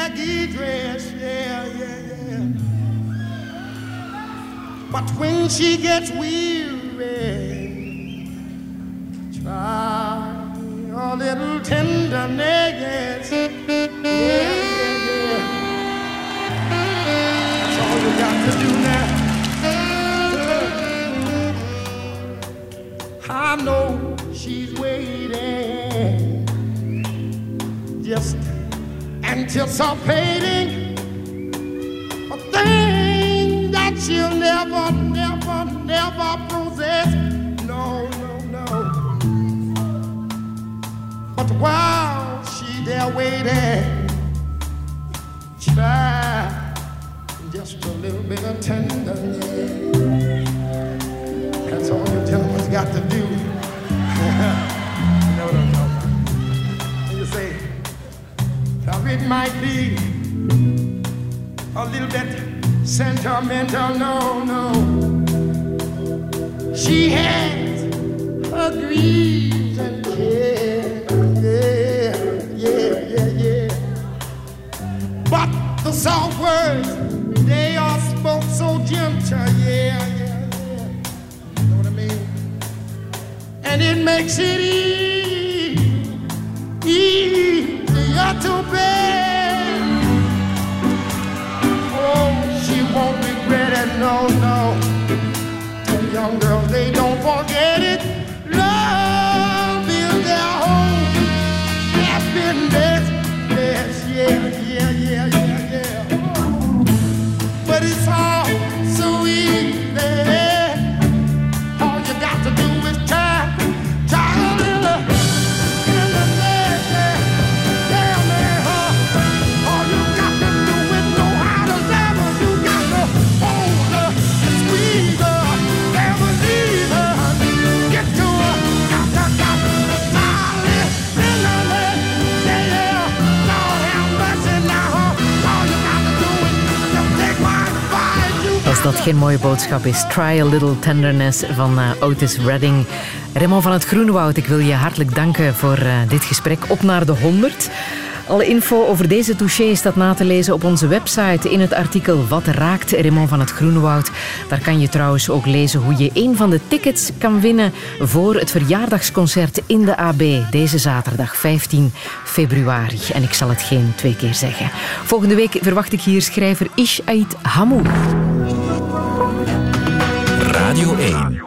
Dress, yeah, yeah, yeah. But when she gets weary, geen mooie boodschap is, Try a Little Tenderness van eh, Otis Redding. Raymond van het Groenwoud, ik wil je hartelijk danken voor eh, dit gesprek. Op naar de 100. Alle info over deze touché staat na te lezen op onze website in het artikel Wat raakt Raymond van het Groenwoud. Daar kan je trouwens ook lezen hoe je een van de tickets kan winnen voor het verjaardagsconcert in de AB deze zaterdag 15 februari. En ik zal het geen twee keer zeggen. Volgende week verwacht ik hier schrijver Ish Ait Hamour. Radio 1.